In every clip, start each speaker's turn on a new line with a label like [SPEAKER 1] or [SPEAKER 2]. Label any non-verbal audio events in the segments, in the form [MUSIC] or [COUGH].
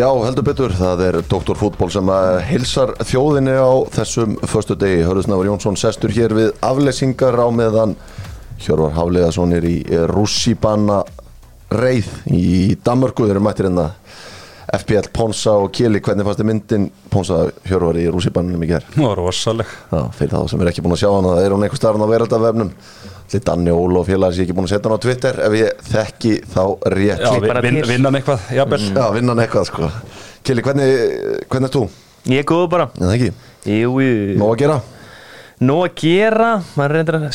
[SPEAKER 1] Já, heldur betur, það er Dr. Fútból sem að hilsar þjóðinni á þessum förstu degi. Hörðusnafur Jónsson sestur hér við afleysingar á meðan Hjörvar Hafleðarsson er í Rússibanna reið í Danmörku. Þeir eru mættir hérna FPL Ponsa og Kili. Hvernig fannst þið myndin Ponsa Hjörvar í Rússibannum í gerð?
[SPEAKER 2] Það var rosaleg.
[SPEAKER 1] Já, fyrir þá sem er ekki búin að sjá hana, það er hún einhver starfn á veraldavefnum. Lítið Danni Ólo og félagar sem ég ekki búin að setja hann á Twitter ef ég þekki þá rétt.
[SPEAKER 2] Já,
[SPEAKER 3] bara
[SPEAKER 2] vin, vinnan eitthvað, jafnvel.
[SPEAKER 1] Já, vinna hann eitthvað sko. Kili, hvernig, hvernig er þú?
[SPEAKER 3] Ég er góð bara
[SPEAKER 1] En það ekki,
[SPEAKER 3] Jú, jú
[SPEAKER 1] nóg að gera
[SPEAKER 3] Nó að gera maður reyndir að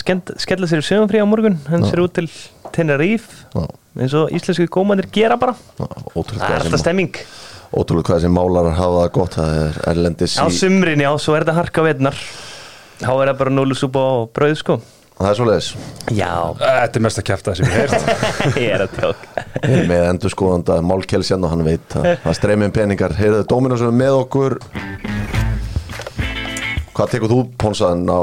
[SPEAKER 3] skella sér í sögumfrí á morgun hann sér út til Tenerife
[SPEAKER 1] Já,
[SPEAKER 3] eins og íslensku gómanir gera bara.
[SPEAKER 1] Já,
[SPEAKER 3] Það er alltaf stemming.
[SPEAKER 1] ótrúlega hvað sem málarar hafa það gott. Það er erlendis
[SPEAKER 3] Á
[SPEAKER 1] í
[SPEAKER 3] sumrin, já, svo er þetta harka veitnar Þá er það bara núlusúpa og brauð, sko.
[SPEAKER 1] Það er svoleiðis.
[SPEAKER 3] Já,
[SPEAKER 2] Þetta er mest að kæfta sem ég heirt. [LAUGHS]
[SPEAKER 3] ég er að tjók
[SPEAKER 1] Við erum með endur skoðanda Mál Kjelsjan og hann veit að [LAUGHS] það streymið peningar. Heyrðu Dominos er með okkur. Hvað tekur þú ponsaðan á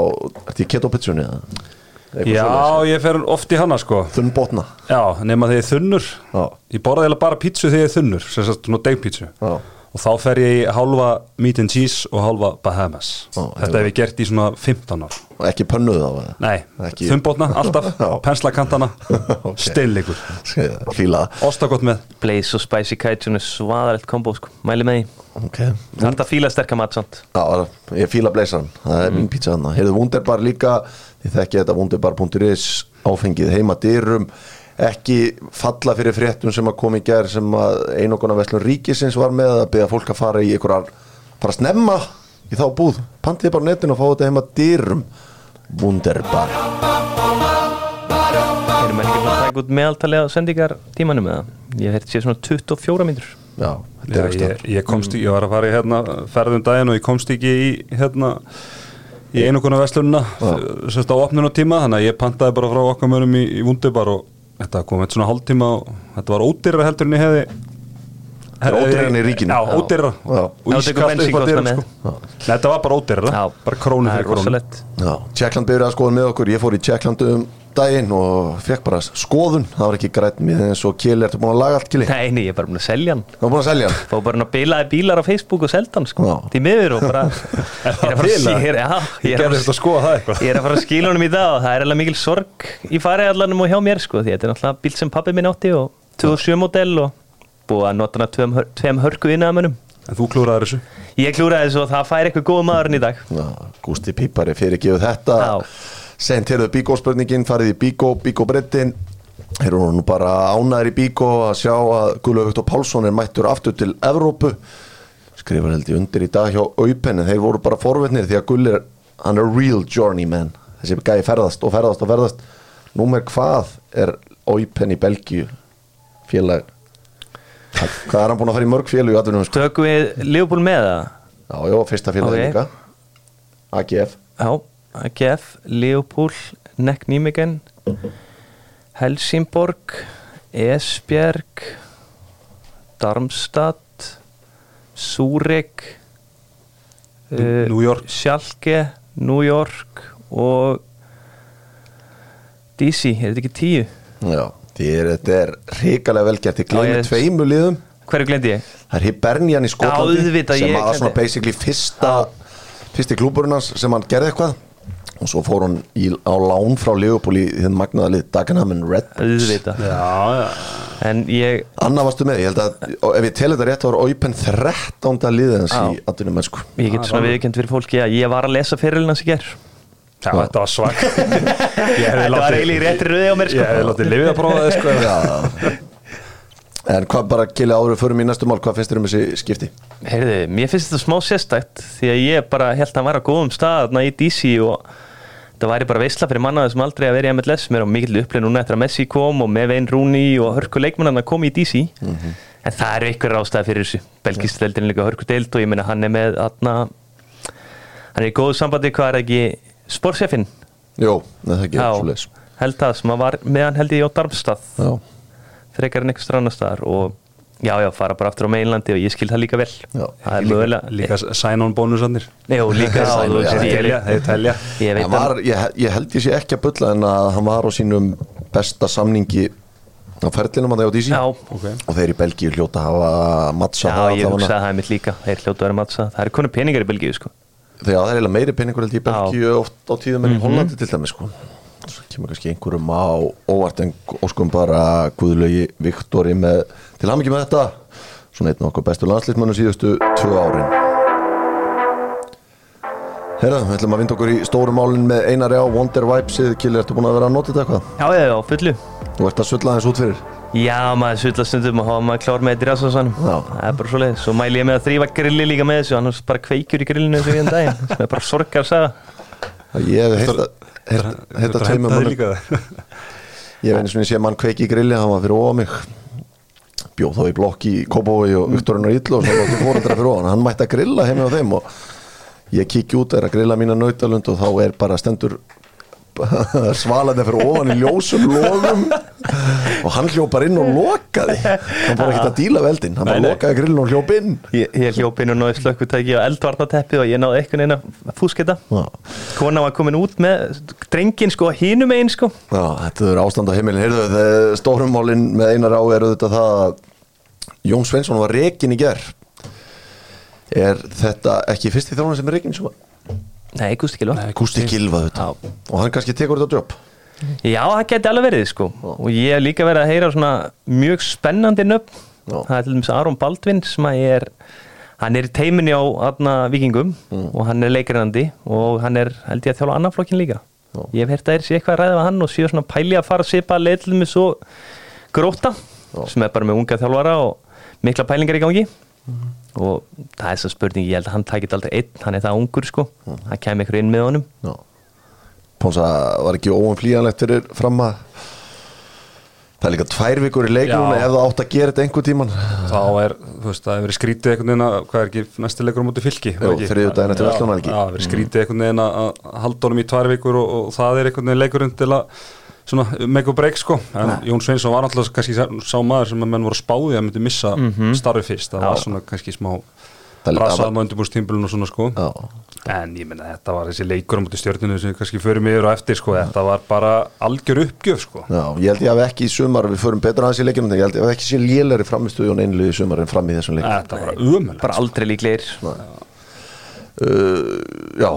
[SPEAKER 1] Ertu í keto-pizzunni? eða?
[SPEAKER 2] Já,
[SPEAKER 1] svoleiðis?
[SPEAKER 2] ég fer oft í hana sko.
[SPEAKER 1] Þunn botna
[SPEAKER 2] Já, nema þegar ég er þunnur.
[SPEAKER 1] Já,
[SPEAKER 2] Ég borða eiginlega bara pítsu þegar ég er þunnur, sem sagt nú degpítsu.
[SPEAKER 1] já,
[SPEAKER 2] Og þá fer ég í hálfa meat and cheese og hálfa Bahamas.
[SPEAKER 1] Já,
[SPEAKER 2] Þetta hef ég gert í svona 15 ár.
[SPEAKER 1] og ekki pönnuð á það
[SPEAKER 2] Nei,
[SPEAKER 1] Ekki-
[SPEAKER 2] þumbotna, alltaf, [LAUGHS]
[SPEAKER 1] Já.
[SPEAKER 2] penslakantana, [LAUGHS]
[SPEAKER 1] Ok.
[SPEAKER 2] steinleikur. [LAUGHS]
[SPEAKER 1] Fíla
[SPEAKER 2] Ostakott með.
[SPEAKER 3] Blaze og Spicy Kaijun er svaðalegt kombo, sko Mæli með því
[SPEAKER 1] Ok
[SPEAKER 3] Það er alltaf fíla sterka mat, sant
[SPEAKER 1] Já, ég fíla bleysan, það er mín pizza hann Heyrðu Wunderbar líka, þið þekki þetta wunderbar.is, áfengið heima dyrum, ekki falla fyrir fréttum sem að koma í gær sem að einoguna Veslun Ríkisins var með að byggja fólk að fara í einhverjar fara að snemma í þá búð. Pantið bara á netinu og fá þetta heima dyrum. Wunderbar.
[SPEAKER 3] Erum við ekki búin að taka út meðaltalið á sendingar tímanum eða? Ég hef séð svona 24 mínútur.
[SPEAKER 1] Já, þetta
[SPEAKER 2] Já,
[SPEAKER 1] er ekki
[SPEAKER 2] ég, ég komst ekki, ég var að fara í hérna, ferðum daginn og ég komst ekki í hérna í einokona verslununa sérst á opnunatíma, þannig að ég pantaði bara frá okkar mönnum í, í Wunderbar og þetta kom eitt svona hálftíma og þetta var ódýrra heldur en ég hefði
[SPEAKER 1] Þetta er ódýrara en í ríkinu.
[SPEAKER 2] Já, ódýrra
[SPEAKER 1] Já.
[SPEAKER 2] og ískalt upp
[SPEAKER 3] bensínkostnað
[SPEAKER 2] dyrum sko. Nei, þetta var bara ódýrra,
[SPEAKER 3] Já.
[SPEAKER 2] bara krónu fyrir krónu
[SPEAKER 1] Tjekkland byrjaði að skoða með okkur Ég fór í Tjekkland um daginn og fekk bara skoðun. Það var ekki grætt mér eins og Kili, ertu búin að laga allt Kili?
[SPEAKER 3] Nei, nei, ég er bara búin að selja hann.
[SPEAKER 1] Það var búin að selja hann?
[SPEAKER 3] Fá bara hann að bilaði bílar á Facebook og selda hann sko.
[SPEAKER 1] Já.
[SPEAKER 3] Því miður og bara
[SPEAKER 2] Er [LAUGHS]
[SPEAKER 3] Ég er að fara að er að
[SPEAKER 2] að [LAUGHS]
[SPEAKER 3] er að að skýla honum í dag og það er alveg mikil sorg í fariðallanum og hjá mér sko því þetta er náttúrulega bíl sem pappi minn átti og 2007 model og búið að nota tveim, hör- tveim hörku innaðamönnum
[SPEAKER 2] En þú klúraði þessu?
[SPEAKER 3] Ég klúraði þessu og það fær eitthvað góð maðurinn í dag.
[SPEAKER 1] Já, Gústi Pípari fyrir gefið þetta.
[SPEAKER 3] Já.
[SPEAKER 1] Sent heyrðu Bíkó spurningin, farið í Bíkó, Bíkó brettin Heyrðu hún nú bara ánæður í Bíkó að sjá að Guðlaug Viktor Pálsson er mættur aftur til Evrópu. Skrifar held ég undir í dag hjá Aupen en þeir voru bara forvetnir því að Gull er, hann er real journeyman. Þessi gæði ferðast og ferðast og ferðast. Númer hvað er Aupen í Belgíu félag? Hvað er hann búin að fara í mörg félag í atvinnum sko?
[SPEAKER 3] Tökum við Leopold með það?
[SPEAKER 1] Já, já, fyrsta félag
[SPEAKER 3] Ok.
[SPEAKER 1] líka. AGF
[SPEAKER 3] Já, AGF, Leopold, Neck Nýmegen Helsingborg Esbjerg Darmstadt Súrik uh,
[SPEAKER 2] New York.
[SPEAKER 3] Schalke, New York og DC, er þetta ekki tíu?
[SPEAKER 1] Já, er, þetta er hrikalega velgert
[SPEAKER 3] Já,
[SPEAKER 1] glemir
[SPEAKER 3] ég-
[SPEAKER 1] tveimu liðum
[SPEAKER 3] Hverju glendi ég?
[SPEAKER 1] Það er Hibernian í Skotlandi sem
[SPEAKER 3] ég
[SPEAKER 1] var svona basically fyrsta fyrsti klúburinn hans sem hann gerði eitthvað og svo fór hann í, á lán frá Leopold í þinn magnaða lið. Dagenham Red Bulls.
[SPEAKER 3] Auðvita
[SPEAKER 2] Já, já.
[SPEAKER 3] En ég,
[SPEAKER 1] Anna varstu með, ég held að ef ég tel þetta rétt þá var Óipen 13. liðið hans
[SPEAKER 3] Já.
[SPEAKER 1] í atvinnum mennsku
[SPEAKER 3] ég get svona viðkjönd fyrir fólki að ég var að lesa fyrirlina sem ger
[SPEAKER 2] Já, þetta var svak. [LAUGHS]
[SPEAKER 3] Þetta var eiginlega í réttri röði á mér sko.
[SPEAKER 2] Ég hefði látið lifið að prófa það sko.
[SPEAKER 1] Já En hvað bara Kili áður fyrir mig í næstu mál, hvað finnst þér um þessi skipti?
[SPEAKER 3] Heyrðu, mér finnst þetta smá sérstætt því að ég bara held að hann var á góðum stað í DC og það væri bara veisla fyrir mannaði sem aldrei að vera í MLS mér á mikill upplega núna eftir að Messi kom og með Vein Rooney og hörku leikmannan að koma í DC en það eru ykkur ástæði fyrir þessu. Belgist deildin er líka hörku deild og ég meina hann er með atna, hann er í góðu sambandi hvað er ekki sportsefinn
[SPEAKER 1] Jó,
[SPEAKER 3] held það sem að var meðan held ég á Darmstað
[SPEAKER 1] Já,
[SPEAKER 3] frekar en eitthvað strannar staðar og já, já, fara bara aftur á meginlandi og ég skil það líka vel.
[SPEAKER 1] Já.
[SPEAKER 3] það er mögulega
[SPEAKER 2] Líka sign-on bónusarnir
[SPEAKER 3] Nei, og líka
[SPEAKER 1] Já, já,
[SPEAKER 3] ég-
[SPEAKER 1] held ég sé ekki að bulla en að hann var á sínum besta samningi á ferlinum að það á DC
[SPEAKER 3] Já,
[SPEAKER 2] Ok.
[SPEAKER 1] og þeir í Belgíu hljóta að hafa mattsa
[SPEAKER 3] já ég hugsaði það mitt líka. Þeir hljótu að vera mattsa Það eru konu peningar í Belgíu sko.
[SPEAKER 1] Þegar það er eiginlega meiri peningur held ég í Belgíu oft á tíðum en í
[SPEAKER 3] Mhm.
[SPEAKER 1] Hollandi til dæmis sko svo kemur kannski einhverjum á óvart en óskum bara Guðlaugi Viktori með til hamingi með þetta svona einn okkur bestu landslýtmönnum síðustu tvö árin. Herra, við ætlum að vinda okkur í stóru málin með Einari á Wonder Vibesið, Kili, ertu búin að vera að nota þetta eitthvað?
[SPEAKER 3] Já, já, já, fullu.
[SPEAKER 1] Þú ert að sulla aðeins út fyrir.
[SPEAKER 3] Já, maður sulla stundum og hafa maður klár með þetta í rasvarsanum
[SPEAKER 1] Já.
[SPEAKER 3] Það er bara svo leið Svo mæli ég með að þrýfa grilli líka með þessu Annars bara kveikjur í grillinu þessu í enn daginn. Sem er bara sorgar að segja.
[SPEAKER 1] Ég hef heilt að tveimur mannum
[SPEAKER 2] líka
[SPEAKER 1] Ég hef einu svona sé mann kveiki í grilli, hann var fyrir ofan mig. Bjóð þá í blokk í Kópói og Viktorinn og Ítlu og svo látti fóreldra fyrir ofan. Hann mætti að grilla heimi á þeim og ég kikki út er að grilla mína nautalund og þá er bara stendur [LAUGHS] svalandi fyrir ofan í ljósum logum. Og hann hljópar inn og lokaði. Hann bara ekkert að díla veldin hann bara lokaði grillin og hljóp inn.
[SPEAKER 3] Ég, ég hljóp inn og náði slökkutæki á eldvarnateppi og ég náði eitthvað að fúsketa.
[SPEAKER 1] Já.
[SPEAKER 3] Kona var komin út með drengin sko hinum einn sko.
[SPEAKER 1] Já, þetta er ástand á heimilin Heyrðu, stórumálin með einar á er auðvitað það að Jón Sveinsson var rekin í ger Er þetta ekki fyrsti þjóðan sem er rekin svo?
[SPEAKER 3] Nei, gústi kilva
[SPEAKER 1] Gústi Gilva þetta Og hann kannski tekur þetta jobb?
[SPEAKER 3] Já, það geti alveg verið sko. Og ég hef líka verið að heyra svona mjög spennandi nöfn.
[SPEAKER 1] Já.
[SPEAKER 3] það er til dæmis Aron Baldvin sem að er hann er í teiminni á aðna vikingum og hann er leikarinnandi og hann er held ég að þjála annan flokkin líka.
[SPEAKER 1] Já.
[SPEAKER 3] ég hef heyrt að er sér eitthvað að ræða við hann og séu svona pæli að fara að til dæmis svo gróta
[SPEAKER 1] Já.
[SPEAKER 3] sem er bara með unga þjálfara og mikla pælingar í gangi og það er þess að spurning ég held að hann takit aldrei einn, hann er það ungur sko. Hann kemur ykkur inn með honum.
[SPEAKER 1] Já. Pónsa var ekki óumflýjanlegt fyrir fram að Það er líka tvær vikur í leikunum ef það átt að gera þetta einhver tíman
[SPEAKER 2] þá er, þú veist, það hefur verið skrítið einhvern veginn að, hvað er ekki, næsti leikur á móti fylki
[SPEAKER 1] Jú, þriðjudaginn eftir verslunarhelgi.
[SPEAKER 2] Já, það hefur verið skrítið einhvern veginn að að halda honum í tvær vikur og, og það er einhvern veginn leikurinn til að svona make or break sko. En Jón Sveinsson var alltaf kannski sá, maður sem að menn voru að spáði að myndi missa starfi fyrst, það var
[SPEAKER 3] Já.
[SPEAKER 2] svona kannski smá brasaðum á undirbúrstímbilun og svona sko.
[SPEAKER 1] Já,
[SPEAKER 2] en ég menna þetta var þessi leikur á móti stjórninu sem kannski förum yfir og eftir sko. Þetta var bara algjör uppgjöf sko.
[SPEAKER 1] Já, ég held ég hafi ekki í sumar við förum betur aðeins í leikinu en ég held ég hafi ekki sé lélæri framistuði og einlið í sumar en fram í þessum leikum
[SPEAKER 2] þetta var umöld
[SPEAKER 3] bara aldrei líklegir
[SPEAKER 1] uh, Já,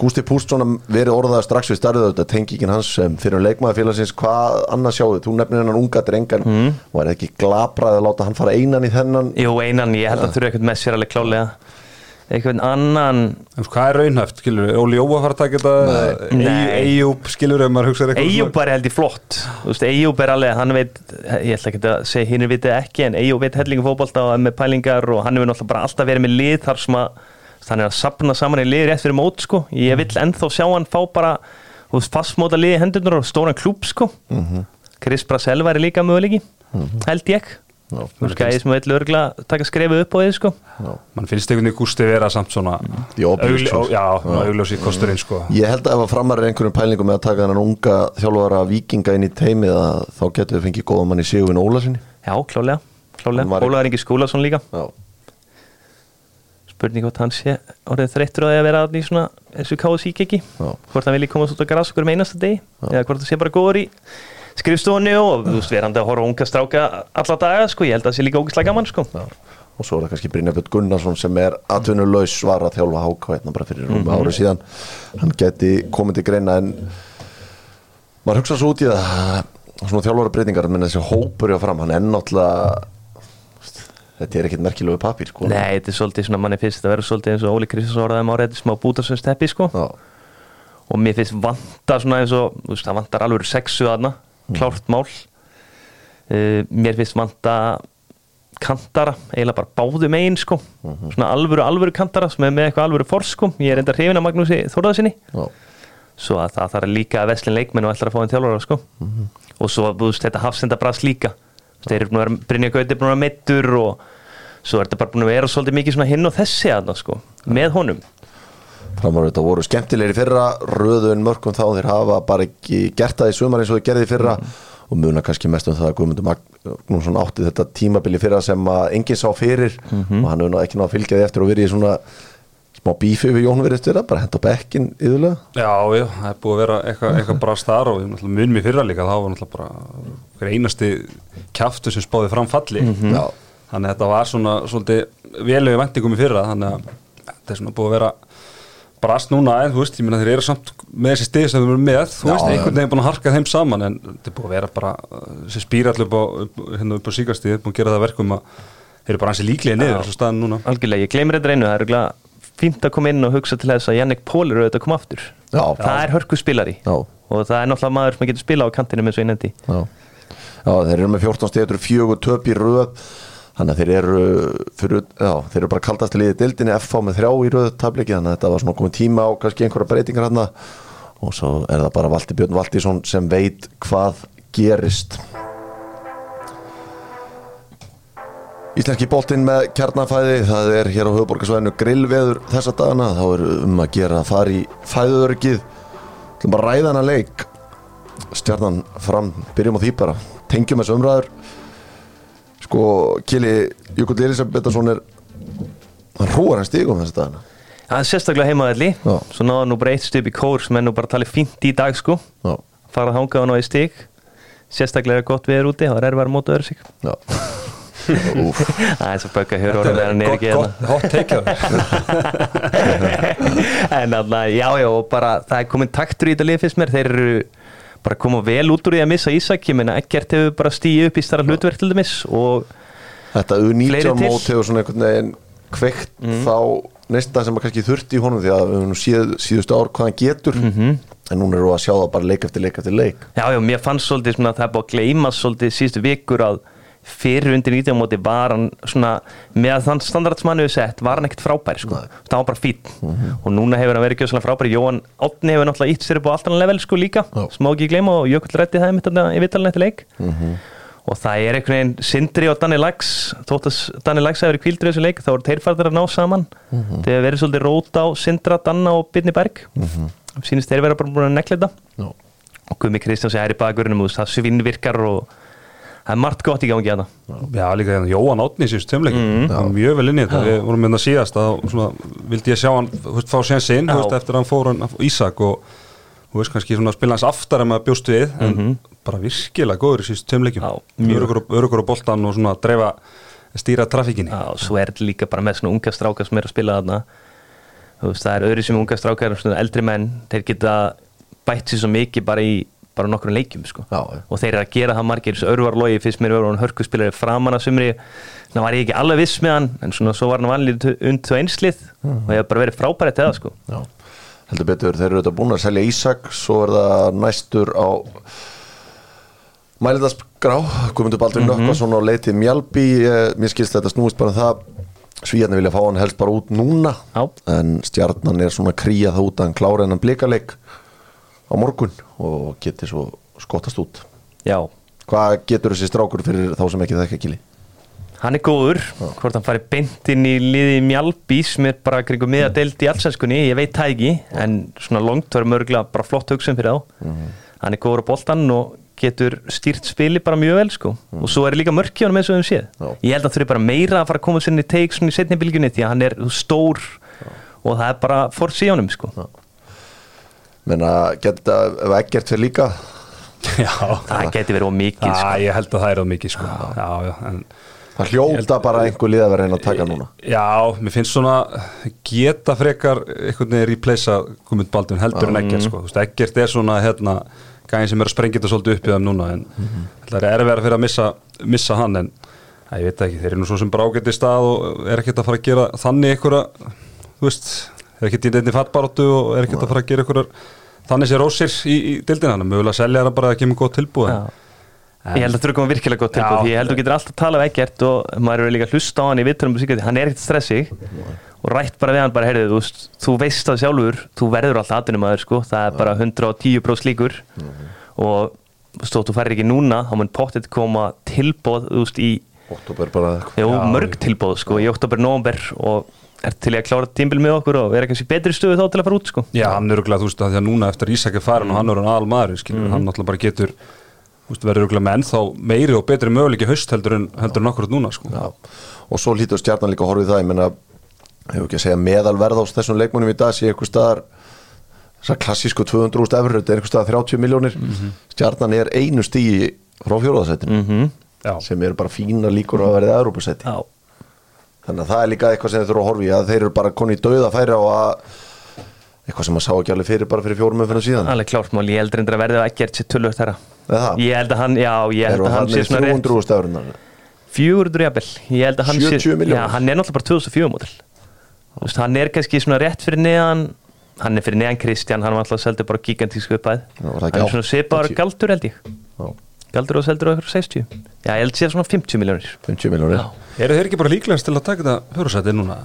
[SPEAKER 1] Gústi Púst svona verið orðaða strax við starfið þetta tengingin hans sem fyrir um leikmaðafélagsins hvað annars sjáðu, þú nefnir hennan unga drengan. Mm. var ekki glabrað að láta hann fara einan í þennan?
[SPEAKER 3] Jú, einan, ég held að þurfa eitthvað með sér alveg klálega eitthvað annan.
[SPEAKER 2] En hvað er raunhæft, skilur? Óli Jóa fara að taka þetta. Eyjúb, skilur við, ef maður hugsaður eitthvað
[SPEAKER 3] Eyjúb er held ég flott. Þú Eyjúb er alveg, hann veit ég ætla ekki að segja hinn vitið ekki en Eyjúb veit hellingu fótbolta og er með pælingar og hann hefur náttúrulega bara alltaf verið með lið þar sem að hann er að sapna saman í lið rétt fyrir mót sko. Ég vil ennþá sjá hann fá bara fastmóta lið í hendurnar og stóran klúb sko. Chris Brassel væri líka möguleiki held ég.
[SPEAKER 1] Já,
[SPEAKER 3] Þú veist, gæði sem vil örgla taka skrefið upp á því sko.
[SPEAKER 2] Man finnst einhvern veginn Gústi vera samt svona augljósi kosturinn sko.
[SPEAKER 1] Ég held að ef að framar er einhverjum pælingum með að taka þennan unga þjálfara vikinga inn í teimið að þá getur við fengið góða mann í Sigurvin Ólasinni
[SPEAKER 3] Já, klálega,
[SPEAKER 1] Hann
[SPEAKER 3] klálega. Ólaður Ingi Skúlason líka.
[SPEAKER 1] Já,
[SPEAKER 3] spurning hvort hann sé orðið þreyttur á því að vera í svona þessu KSI keki
[SPEAKER 1] Já.
[SPEAKER 3] hvort hann vilji komast út á græs okkur um einasta degi. Eða hvort hann sé bara góður í skrifstofunni og þú veist verandi að horfa unga stráka alla daga sko, ég held að það sé líka ógæslega gaman sko.
[SPEAKER 1] Já. Og svo er það kannski Brynjabjörn Gunnarsson sem er atvinnulaus var að þjálfa háká hérna bara fyrir rúmi árið síðan. Hann geti komið til greina en maður hugsa svo út í það svona þjálfara breytingar menn þessi hópur hjá fram, hann er náttúrulega þetta er ekkit merkilegu papír sko.
[SPEAKER 3] Nei, þetta er svolítið svona manni finnst þetta verður svolítið eins og Óli Kristjáns orðaði um árið smá bútasvöndsteppi sko.
[SPEAKER 1] Já,
[SPEAKER 3] og mér finnst vanta svona eins og þú veist, það vantar alveg sexu aðna klárt mál. Uh, mér finnst vanta kantara, eiginlega bara báðu megin sko, svona alvöru alvöru kantara sem er með eitthvað alvöru fors sko. Ég er enda hrifin af Magnúsi Þórðarsinni
[SPEAKER 1] já,
[SPEAKER 3] svo að það þarf líka að veslin leikmenn og ætlar að fá einn þjálfara sko. Og svo veist, þetta hafsendabras líka þeir eru búin að vera, Brynja Gauti er búin að vera meittur og svo er þetta bara búin að vera svolítið mikið svona hinn og þessi aðna sko, með honum.
[SPEAKER 1] Framar þetta voru skemmtilegir í fyrra röðun mörgum þá þeir hafa bara ekki gert það í sumar eins og þeir gerði í fyrra og muna kannski mest um það að Guðmundur Magnússon átti þetta tímabili fyrra sem að enginn sá fyrir og hann hefur ekki náð að fylgja því eftir og verið í svona smá bífi við Jón verið styrra, bara henda bekkin yðurlega
[SPEAKER 2] Já, já, það er búið að vera eitthvað eitthva [LAUGHS] brast þar og mun mér fyrra líka þá var náttúrulega bara hver einasti kjaftu sem spáði fram falli.
[SPEAKER 1] Já,
[SPEAKER 2] þannig að þetta var svona svolítið velögu vendingum í fyrra þannig að þetta er svona búið að vera brast núna en þú veist, ég meina þeir eru samt með þessi stig sem þeir eru með, þú
[SPEAKER 1] Já,
[SPEAKER 2] veist, einhvern veginn búin að harka þeim saman en þetta er búið að vera bara uh, þessi spýrall upp á, upp, hérna upp á síkastíð búin að gera það að verkum að þeir eru bara hansi líklega niður núna.
[SPEAKER 3] Algjörlega, ég gleymir þetta einu, það er örugglega fínt að koma inn og hugsa til þess að Jannik Pól eru auðvitað að koma aftur.
[SPEAKER 1] Já,
[SPEAKER 3] það er hörku spilari
[SPEAKER 1] já,
[SPEAKER 3] og það er náttúrulega maður sem getur spila á kantinu með svo
[SPEAKER 1] já. já þeir eru með 14 stíður fjögur töp í röð. Þannig að þeir eru fyrir, já, þeir eru bara kaldast til liðið dildinni FH með þrjá í röð tabliki þannig að þetta var svona komið tíma á kannski einhverja breytingar hann og svo er það bara Valdi Björn Valdísson sem veit hvað gerist Íslenski boltinn með kjarnafæði það er hér á höfuborgarsvæðinu grillveður þessa dagana, þá er um að gera fara í fæðuörgið Það er bara að ræða hana leik. Stjarnan fram, byrjum á því bara. Tengjum þessu umræður. Sko, Kili Jökull Elisabethason er hann hrúar hann stigum þessa dagana.
[SPEAKER 3] Það er sérstaklega heimaðalli svo náða nú bara eitt stup í kór sem er nú bara talið fínt í dag sko.
[SPEAKER 1] Já,
[SPEAKER 3] farað hangað og ná í stig. Sérstaklega er gott viður úti, það er erfæra móta öðru sig.
[SPEAKER 1] Já
[SPEAKER 3] það er svo bögg að höra orðið þegar hann er ekki hérna.
[SPEAKER 2] hot take [LAUGHS]
[SPEAKER 3] en alltaf, já, já, og bara það er komin taktur í þetta lið fyrst mér. Þeir eru bara að koma vel út úr því að missa Ísak. Ég meina ekkert hefur bara stíð upp í starra hlutverk til dæmis og
[SPEAKER 1] Þetta
[SPEAKER 3] Fleiri
[SPEAKER 1] U19
[SPEAKER 3] til.
[SPEAKER 1] mót hefur svona einhvern veginn kveikt þá næsta sem að kannski þurfti í honum því að við höfum síð, síðustu ár hvað hann getur. En núna eru að sjá það bara leik eftir leik eftir leik.
[SPEAKER 3] Já, já, mér fannst svolítið svona að það er búið að gleyma svolítið síðustu vikur að fyrir undir 19 móti var hann svona með þann standard sem hann hefur sett var hann ekkert frábær sko, það var bara fín og núna hefur hann verið ekki svona frábær. Jóhann Átni hefur náttúrulega ítt sér upp á allt annan level sko líka, sem má ekki gleyma og Jökull rætti það mitt í vitalinn eftir leik. Og það er einhvern veginn Sindri og Danni Lags þótt að Danni Lags hefur verið kvíldur í þessu leik þá voru þeir farðir að ná saman. Þeir hefur verið svolítið rót á Sindra, Danna og Byrni Berg. Sínist þeir vera bara búin að nekla þetta. Og Gumi Kristjáns er í bakverðinum og það svinnvirkar og það er margt gott í gangi að það
[SPEAKER 2] Já, líka hérna Jóhann Átni síðust tömleikum
[SPEAKER 3] Mhm.
[SPEAKER 2] mm. mjög vel inn í þetta, við vorum það síðast að svona, vildi ég sjá hann, þú veist, fá sér sinn eftir að hann fór hann Ísak og þú veist, kannski svona spila hans aftar en maður bjóst við, en bara virkilega góður í síðust
[SPEAKER 3] mjög.
[SPEAKER 2] örugur, á boltan og svona dreifa stýra trafikkinni
[SPEAKER 3] Já, og svo er þetta líka bara með svona unga strákar sem er að spila þarna. Þú veist, það er öðru sem unga strákar svona eldri menn, þeir geta bætt sér svo mikið bara í bara nokkrum leikjum sko.
[SPEAKER 1] Já, já.
[SPEAKER 3] og þeir eru að gera það margir örvarlogi fyrst mér verður hann hörkuspilari framan að sumri þannig var ég ekki alveg viss með hann en svona svo var hann vanlið und og einslið og ég hef bara verið frábæri til það sko.
[SPEAKER 1] já Heldur betur, þeir eru þetta búin að selja Ísak svo er það næstur á Mæliðaskrá Guðmundur Baldur
[SPEAKER 3] Mhm.
[SPEAKER 1] Nökkvason á leitið Mjálbi eh, mér skilst þetta snúist bara um það Svíjarni vilja fá hann helst bara út núna
[SPEAKER 3] Já.
[SPEAKER 1] en stjarnan er svona að kría það út að hann klára hennan blikaleik á morgun og geti svo skottast út.
[SPEAKER 3] Já,
[SPEAKER 1] Hvað getur þessi strákur fyrir þá sem ekki þekka kili?
[SPEAKER 3] hann er góður. Hvort hann fari beint inn í liði Mjálbí sem er bara kringum miða deild í allsenskunni, ég veit það ekki en svona longt var mörgla bara flott hugsun fyrir þá. Hann er góður á boltan og getur stýrt spili bara mjög vel sko. Og svo er líka mörk í honum eins og við séð.
[SPEAKER 1] Já.
[SPEAKER 3] ég held að það er bara meira að fara að koma sinni teik svona í setni bylgjunni því að hann er stór og það er bara fórs í honum sko
[SPEAKER 1] Menna, geta, ef ekkert fyrir líka
[SPEAKER 2] Já,
[SPEAKER 3] það geti verið of mikið
[SPEAKER 2] Já,
[SPEAKER 3] sko.
[SPEAKER 2] ég held að það er það mikið sko. já, já, en
[SPEAKER 1] það hljóta bara einhver lið að vera einn að taka núna
[SPEAKER 2] Já, mér finnst svona geta frekar einhvern veginn replacea Guðmund Baldvin heldur en ekkert sko. Þú veist, ekkert er svona hérna, gæðin sem er að sprengja þetta svolítið upp í þeim núna en það er erfið fyrir að missa, missa hann en að, ég veit ekki, þeir eru nú svo sem bara ágætt í stað og er ekkert að fara að gera þannig einhverja, þú veist er ekkert í nefni fattbaróttu og er ekkert að fara að gera einhverjar þannig sér ósir í, í dildina hann, mögulega selja það bara að kemur gott tilbúið.
[SPEAKER 3] Ég held að það að koma virkilega gott tilbúð
[SPEAKER 2] Já.
[SPEAKER 3] því ég held að þú getur alltaf að tala við ekkert og maður er líka að hlusta á hann í vitturum hann er ekkert stressig og rætt bara við hann bara, heyrðu, þú, þú veist það sjálfur þú verður alltaf aðtunum aður sko. Það er bara 110% líkur. Og þú veist, þótt þú færir ekki núna þá mun pottet koma veist, í mörg tilbúð sko, í oktober, november og er til í að klára tímbil með okkur og vera kannski betri stöðu þá til að fara út sko?
[SPEAKER 2] Já, hann er örugglega, þú veist, að því að núna eftir Ísak er farin og hann er hann aðal maður, skilur, hann náttúrulega bara getur, verður örugglega með ennþá meiri og betri möguleiki haust heldur en, heldur en okkur núna, sko.
[SPEAKER 1] Já. og svo hlýtur stjarnan líka að horfa í það ég menna hefur ekki að segja meðalverð á þessum leikmannum í dag sé eitthvað staðar þessar klassísku 200.000 efur þetta er eitthvað staðar 30 miljónir stjarnan er einu stíi þannig að það er líka eitthvað sem þeir þurfa að horfa í að þeir eru bara koni í dauða færi á að eitthvað sem maður sá ekki alveg fyrir bara fyrir fjórum umfyrir síðan.
[SPEAKER 3] Alveg klárt mál, ég heldur endur að verði að ekkert sér tölvögt
[SPEAKER 1] það?
[SPEAKER 3] Ég held að hann, já, ég held að hann sé svona rétt.
[SPEAKER 1] 300.000 eurunar
[SPEAKER 3] 400 jafnvel, ég held að hann
[SPEAKER 1] 70
[SPEAKER 3] sé
[SPEAKER 1] milljónir.
[SPEAKER 3] Já, hann er náttúrulega bara 2004 mótil Þú veist, hann er kannski svona rétt fyrir neðan. Hann er fyrir neðan Kristján, hann var alltaf seldur bara gigantísku uppæð
[SPEAKER 1] ekki
[SPEAKER 3] hann er svona
[SPEAKER 1] 80?
[SPEAKER 3] galdur held ég.
[SPEAKER 1] Já,
[SPEAKER 3] galdur og seldur á ykkur 60 Já, ég held sé svona 50 miljónir
[SPEAKER 1] 50 miljónir
[SPEAKER 3] Já.
[SPEAKER 2] eru þeir ekki bara líklegast til að taka þetta fjórasæti núna?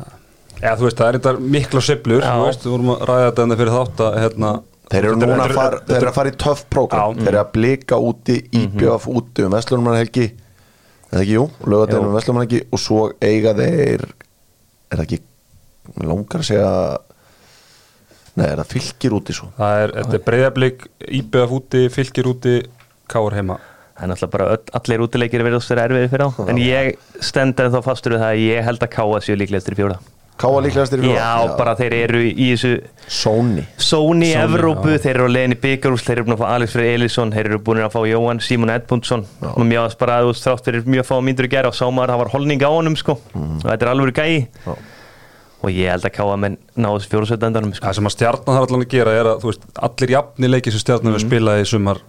[SPEAKER 2] Já, þú veist, það er þetta mikla siblur,
[SPEAKER 3] Já.
[SPEAKER 2] þú veist, við vorum að ræða þetta enda fyrir þátt að, hérna
[SPEAKER 1] Þeir eru
[SPEAKER 2] er-
[SPEAKER 1] núna að
[SPEAKER 2] er-
[SPEAKER 1] fara, þeir eru að fara í töff prógram. Þeir eru að blika úti, íbjöf úti um Vestlunum helgi eða ekki, jú, lögadegum
[SPEAKER 3] Jú.
[SPEAKER 1] um Vestlunum helgi og svo eiga þeir er það ekki, langar að segja nei, er það fylgir úti svo
[SPEAKER 2] Það er, þetta er breyðablík, íbjöf úti, fylgir úti, káur heima
[SPEAKER 3] Það er náttúrulega bara öll, allir útileikir verðast vera erfiði fyrir á En ég stend en þá fastur við það að ég held að káa séu líklegastur í fjóra
[SPEAKER 1] Káa líklegastir í fjóra?
[SPEAKER 3] Já, bara þeir eru í þessu
[SPEAKER 1] Sóni
[SPEAKER 3] Sony,
[SPEAKER 2] Sony,
[SPEAKER 3] Evrópu,
[SPEAKER 2] já.
[SPEAKER 3] þeir eru á leiðin í byggarús þeir eru búin að fá Alex Frey Elísson þeir eru búin að fá Jóhann Simon Edmundsson og mjög að bara þú þrátt fyrir mjög fá mínútur í gera og sá maður það var holning á honum sko. Og þetta er alveg gæi.
[SPEAKER 1] Já.
[SPEAKER 3] og ég held að káa menn ná þessu fjórusötu endanum sko.
[SPEAKER 2] Það sem að stjarnan þarf allan að gera er að, þú veist, allir jafni leiki sem stjarnan við spilaði í sumar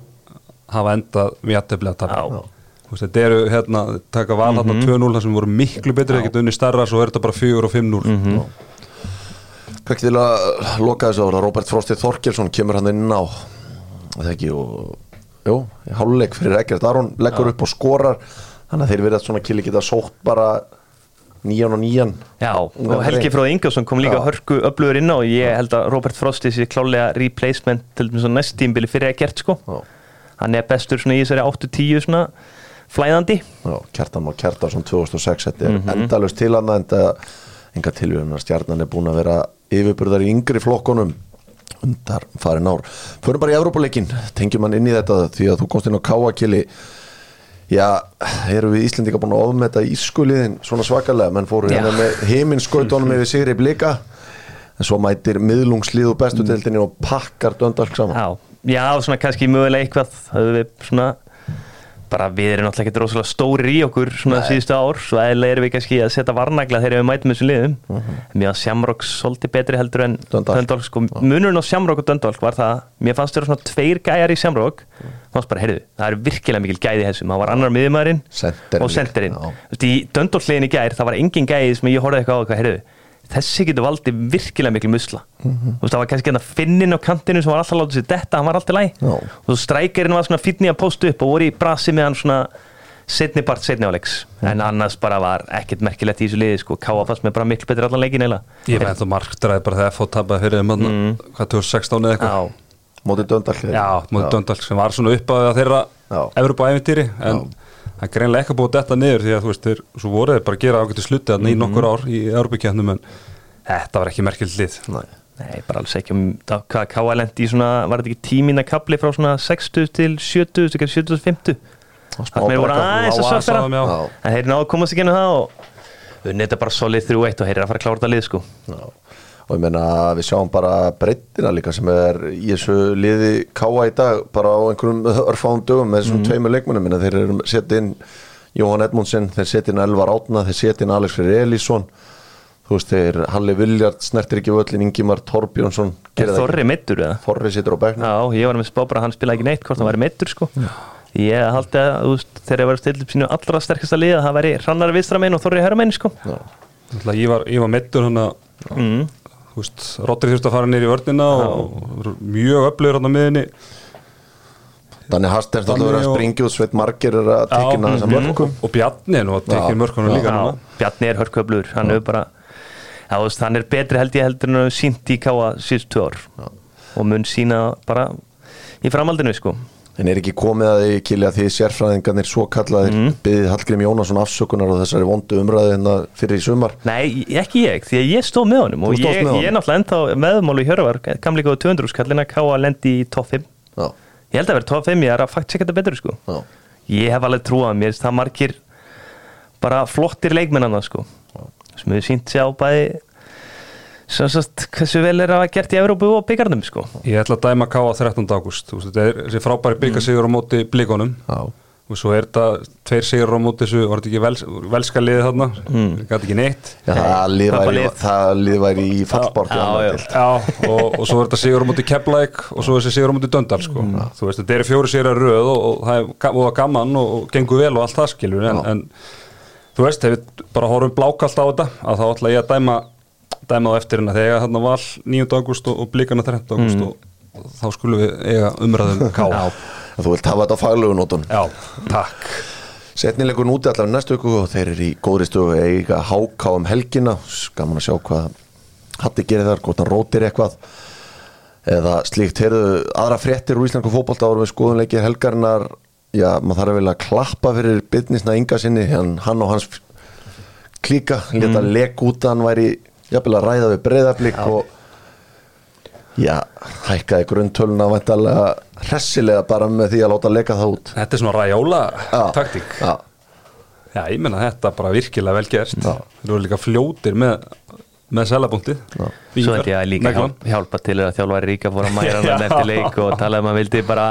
[SPEAKER 2] hafa endað við jættefli að tapja
[SPEAKER 3] Já.
[SPEAKER 2] Þetta eru, hérna, taka val hérna 2-0 þar sem voru miklu betri, það geta unni starra svo er þetta bara 4 og 5-0
[SPEAKER 1] Hvað til að loka þessu ára Robert Frosti Þorkelsson kemur hann inn á það ekki og jú, háluleik fyrir Eggert Aron leggur upp og skorar þannig að þeir verða svona kili geta sótt bara nýjan og nýjan.
[SPEAKER 3] Já, og Helgi Fróð Ingjósson kom líka
[SPEAKER 1] Já.
[SPEAKER 3] hörku öflugur inn á og ég held að Robert Frosti sé klálega replacement til þess að næst tímbili fyrir að gert sko.
[SPEAKER 1] Já.
[SPEAKER 3] Hann er bestur svona í þessari 8-10 svona flæðandi.
[SPEAKER 1] Já, Kjartan og Kjartarsson 2006 þetta er endalust til hann en það enga tilvíðan að stjarnan er búin að vera yfirburðar í yngri flokkonum undar farin ár. Förum bara í Evrópuleikin, tengjum hann inn í þetta því að þú komst inn á Káakili Já, erum við Íslendinga búin að ofmeta ískuliðin svona svakalega? Menn fóru hérna með heiminskautunum yfir Sigri Blika. En svo mætir miðlungslið og bestu deildinni og pakkar döndalk saman.
[SPEAKER 3] Já, já, svona kannski mögulega eitthvað við svona bara við erum náttúrulega ekki rosalega stórir í okkur svona síðustu ár, svo eðlilega erum við kannski að setja varnagla þegar við mætum þessum liðum. Mm -hmm. mér að Shamrock svolítið betri heldur en.
[SPEAKER 1] Dundalk,
[SPEAKER 3] sko, munurinn á Shamrock og Dundalk var það, mér fannst þeirra svona tveir gæjar í Shamrock, fannst bara, heyrðu það er virkilega mikil gæði þessum, það var annar miðumæðurinn og senterinn. Dundalk liðin í gær, það var engin gæði sem ég horfði eitthvað á eitthvað, heyrðu þessi getur valdið virkilega mikil musla. Þú veist, það var kannski hérna finnin á kantinu sem var alltaf látið sér detta, hann var alltaf læg
[SPEAKER 1] Já.
[SPEAKER 3] og svo strækirinn var svona fínni að posta upp og voru í brasi með hann svona setni part setni áleiks en annars bara var ekkert merkilegt í þessu liði sko, Káa fannst með bara miklu betri allan leikin eila
[SPEAKER 2] Ég veit að marktræði bara þegar fótt tapaði fyrir þeim mm. hvað 2016 eða eitthvað?
[SPEAKER 1] Mótið döndalk
[SPEAKER 2] Já, mútið Döndalk sem var svona upp að þeirra
[SPEAKER 1] Já.
[SPEAKER 2] Evropa æfintýri en það er greinlega ekki búið þetta niður því að þú veist, þeir, svo voru þeir bara að gera ágættu sluti mm
[SPEAKER 3] Mhm.
[SPEAKER 2] í nokkur ár í Evropakjarnum en þetta var ekki merkild lið
[SPEAKER 1] Nei.
[SPEAKER 3] nei, bara alls ekki um það, hvað Káa lendi í svona, var þetta ekki tímina kapli frá svona 60 til 70 til 70 50 það með voru aðeins að.
[SPEAKER 2] Já.
[SPEAKER 3] en þeir náðu að komast ekki inn á það og unnið þetta bara solid 3-1 og þeir eru að fara að klára þetta lið sko
[SPEAKER 1] Já. Og ég meina við sjáum bara breyttina líka sem er í þessu liði káa í dag bara á einhverjum örfáum dögum með þessum tveimur leikmunum minna þeir eru setja inn Jóhann Edmundsen, þeir setja inn Elvar Átna þeir setja inn Alex Freyr Elísson. Þú veist þeir Halli Viljard snertir ekki völlin Ingimar Torbjörnsson
[SPEAKER 3] Er Þorri meittur eða?
[SPEAKER 1] Þorri situr á bekknum.
[SPEAKER 3] Já, ég var með spá bara að hann spilaði ekki neitt hvort hann væri meittur sko. Ég haldi að þú veist, þegar ég var að stilla upp sínu allra sterkasta lið að það væri hrannar vistramenn og Þorri herramenn sko.
[SPEAKER 1] Já.
[SPEAKER 2] Ég var, var meittur hann að
[SPEAKER 3] mm.
[SPEAKER 2] Rodri þurfti að fara nýr í vörnina og og mjög öflugur hann á miðinni
[SPEAKER 1] Þannig hast er þetta að vera að
[SPEAKER 2] Danni og-
[SPEAKER 1] springja og Sveit Margir er að tekina þessa mörgum
[SPEAKER 2] og Bjarni er nú að tekja mörkunum líka
[SPEAKER 3] Já, Bjarni er hörköflur, hann er bara Já, þú veist, hann er betri held ég heldur en hann hefur sínt í káa síðust tvö ár. Og mun sína bara í framhaldinu sko
[SPEAKER 1] En er ekki komið að því kili að því sérfræðingarnir svo kallaðir mm. byggðið Hallgrím Jónasson afsökunar og þessari vondu umræði hérna fyrir í sumar?
[SPEAKER 3] Nei, ekki ég, því að ég stóð með honum og ég,
[SPEAKER 1] með
[SPEAKER 3] ég er náttúrulega ennþá meðmálu í Hjörvar, kam líka á 200 skallina káa lendi í top 5
[SPEAKER 1] Já,
[SPEAKER 3] Ég held að vera top 5, ég er að fakt þetta betur sko.
[SPEAKER 1] Já,
[SPEAKER 3] Ég hef alveg trúað mér, það margir bara flottir leikmennana sko. Sem hefur sínt sig á bæði sem sagt hversu vel er að gert í Evrópu og byggarnum sko
[SPEAKER 2] Ég ætla að dæma K á 13. ágúst Þú veist, Þetta er þessi frábæri byggarsigur á móti blíkonum
[SPEAKER 1] Já,
[SPEAKER 2] og svo er þetta tveir sigur á móti þessu var þetta ekki vels, velska liðið þarna mm. gæti ekki neitt
[SPEAKER 1] Já, það lið
[SPEAKER 3] Tappa
[SPEAKER 1] væri,
[SPEAKER 3] lið.
[SPEAKER 1] það lið væri í fallbort
[SPEAKER 3] Já, já.
[SPEAKER 2] Já, og, og svo er þetta sigur á móti Keflæk og svo þessi sigur á móti Döndal sko. þú veist, þetta eru fjóri sigur að röð og, og það er gaman og, og gengur vel og allt það skilur en, en þú veist, ef við bara horfum blákalt á þetta að þá ætla ég að dæma dæma á eftir hérna þegar þarna val 9. ágúst og, og blíkana 13. ágúst og, og þá skulum við eiga umræðum [LAUGHS] K
[SPEAKER 3] Já.
[SPEAKER 1] Þú vilt hafa þetta á faglegu nótun
[SPEAKER 2] Já, takk
[SPEAKER 1] Setnilegur úti allar næstu ykkur og þeir eru í góðri stöðu að eiga háká um helgina Gaman að sjá hvað Hatti gerir þar, hvort hann rótir eitthvað eða slíkt heyrðu aðra fréttir úr Íslandku fótbolta árum við skoðunleikir helgarinnar já, maður þarf að vilja klappa fyrir bitnisna ynga sinni hann, hann og hans klíka leta mm. lek út að hann væri jafnvel að ræða við breyðablík og já, hækkaði grunntöluna væntalega hressilega bara með því að láta leka það út.
[SPEAKER 2] Þetta er svona ræjóla taktík.
[SPEAKER 1] Já,
[SPEAKER 2] Já, ég menna þetta bara virkilega vel gert. Þeir eru líka fljótir með, með selabúntið
[SPEAKER 3] Svo held ég að líka hjálp, hjálpa til að þjálfari ríka fór að mæra [LAUGHS] hann eftir leik og talaði um að vildi bara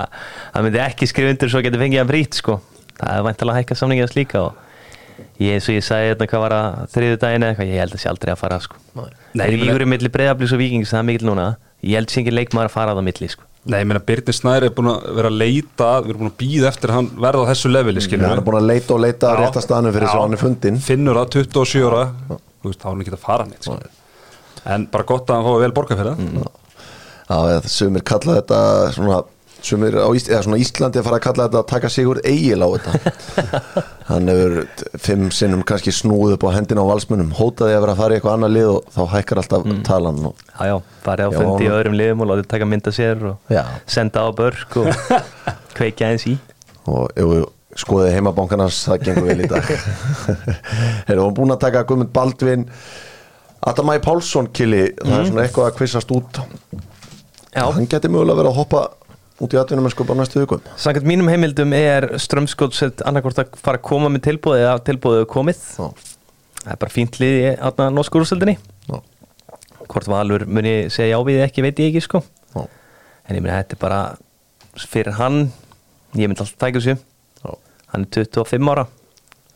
[SPEAKER 3] hann myndi ekki skrifa undir svo getur fengið hann brít sko. það er væntalega að hækka samningið hans líka og ég eins og ég sagði þetta hvað var að þriðu daginn eða eitthvað, ég held að sé aldrei að fara sko.
[SPEAKER 2] Nei,
[SPEAKER 3] það er
[SPEAKER 2] ég meina-
[SPEAKER 3] ígur í milli breyðablís og vikings það er mikil núna, ég held sé ekki leikmaður að fara á það milli sko.
[SPEAKER 2] Nei, ég meina Birnir Snæri er búin að vera að leita við erum búin að býða eftir að hann verða á þessu leveli skilur
[SPEAKER 1] hann er búin að leita og leita að
[SPEAKER 2] Já.
[SPEAKER 1] rétta staðinu fyrir
[SPEAKER 2] Já.
[SPEAKER 1] svo hann er fundin
[SPEAKER 2] Finnur það 27 ára Þú veist, þá er hann ekki að fara neitt skilur. En bara gott að hann fái vel borga fyrir það
[SPEAKER 1] Já, eða sumir kalla þetta svona, sumir á Ís, eða svona Íslandi að fara að kalla þetta að taka sigur eigil á þetta. [LAUGHS] Hann hefur fimm sinnum kannski snúð upp á hendina á valsmunum hótaði að vera að fara í eitthvað annað lið og þá hækkar alltaf talan og,
[SPEAKER 3] já, já, farið á fundi í öðrum liðum og látið taka mynda sér og
[SPEAKER 1] Já.
[SPEAKER 3] senda á börk og [LAUGHS] kveikja eins í.
[SPEAKER 1] Og ef við skoðið heimabankarnas það gengur vel í dag. [LAUGHS] Erum við búin að taka Guðmund Baldvin Adamæ Pálsson kili. Það er svona eitthvað að kvissast út.
[SPEAKER 3] Já.
[SPEAKER 1] hann geti mögulega verið að hoppa út í atvinnum en sko bara næstu vikum
[SPEAKER 3] Samkvæmt mínum heimildum er strömskótsett annarkvort að fara að koma með tilbúið eða tilbúið komið
[SPEAKER 1] Já.
[SPEAKER 3] það er bara fínt lið í aðna
[SPEAKER 1] Já.
[SPEAKER 3] hvort Valur muni segja já við eða ekki veit ég ekki sko
[SPEAKER 1] Já.
[SPEAKER 3] en ég meina þetta er bara fyrir hann ég myndi alltaf tækja þessu hann er 25 ára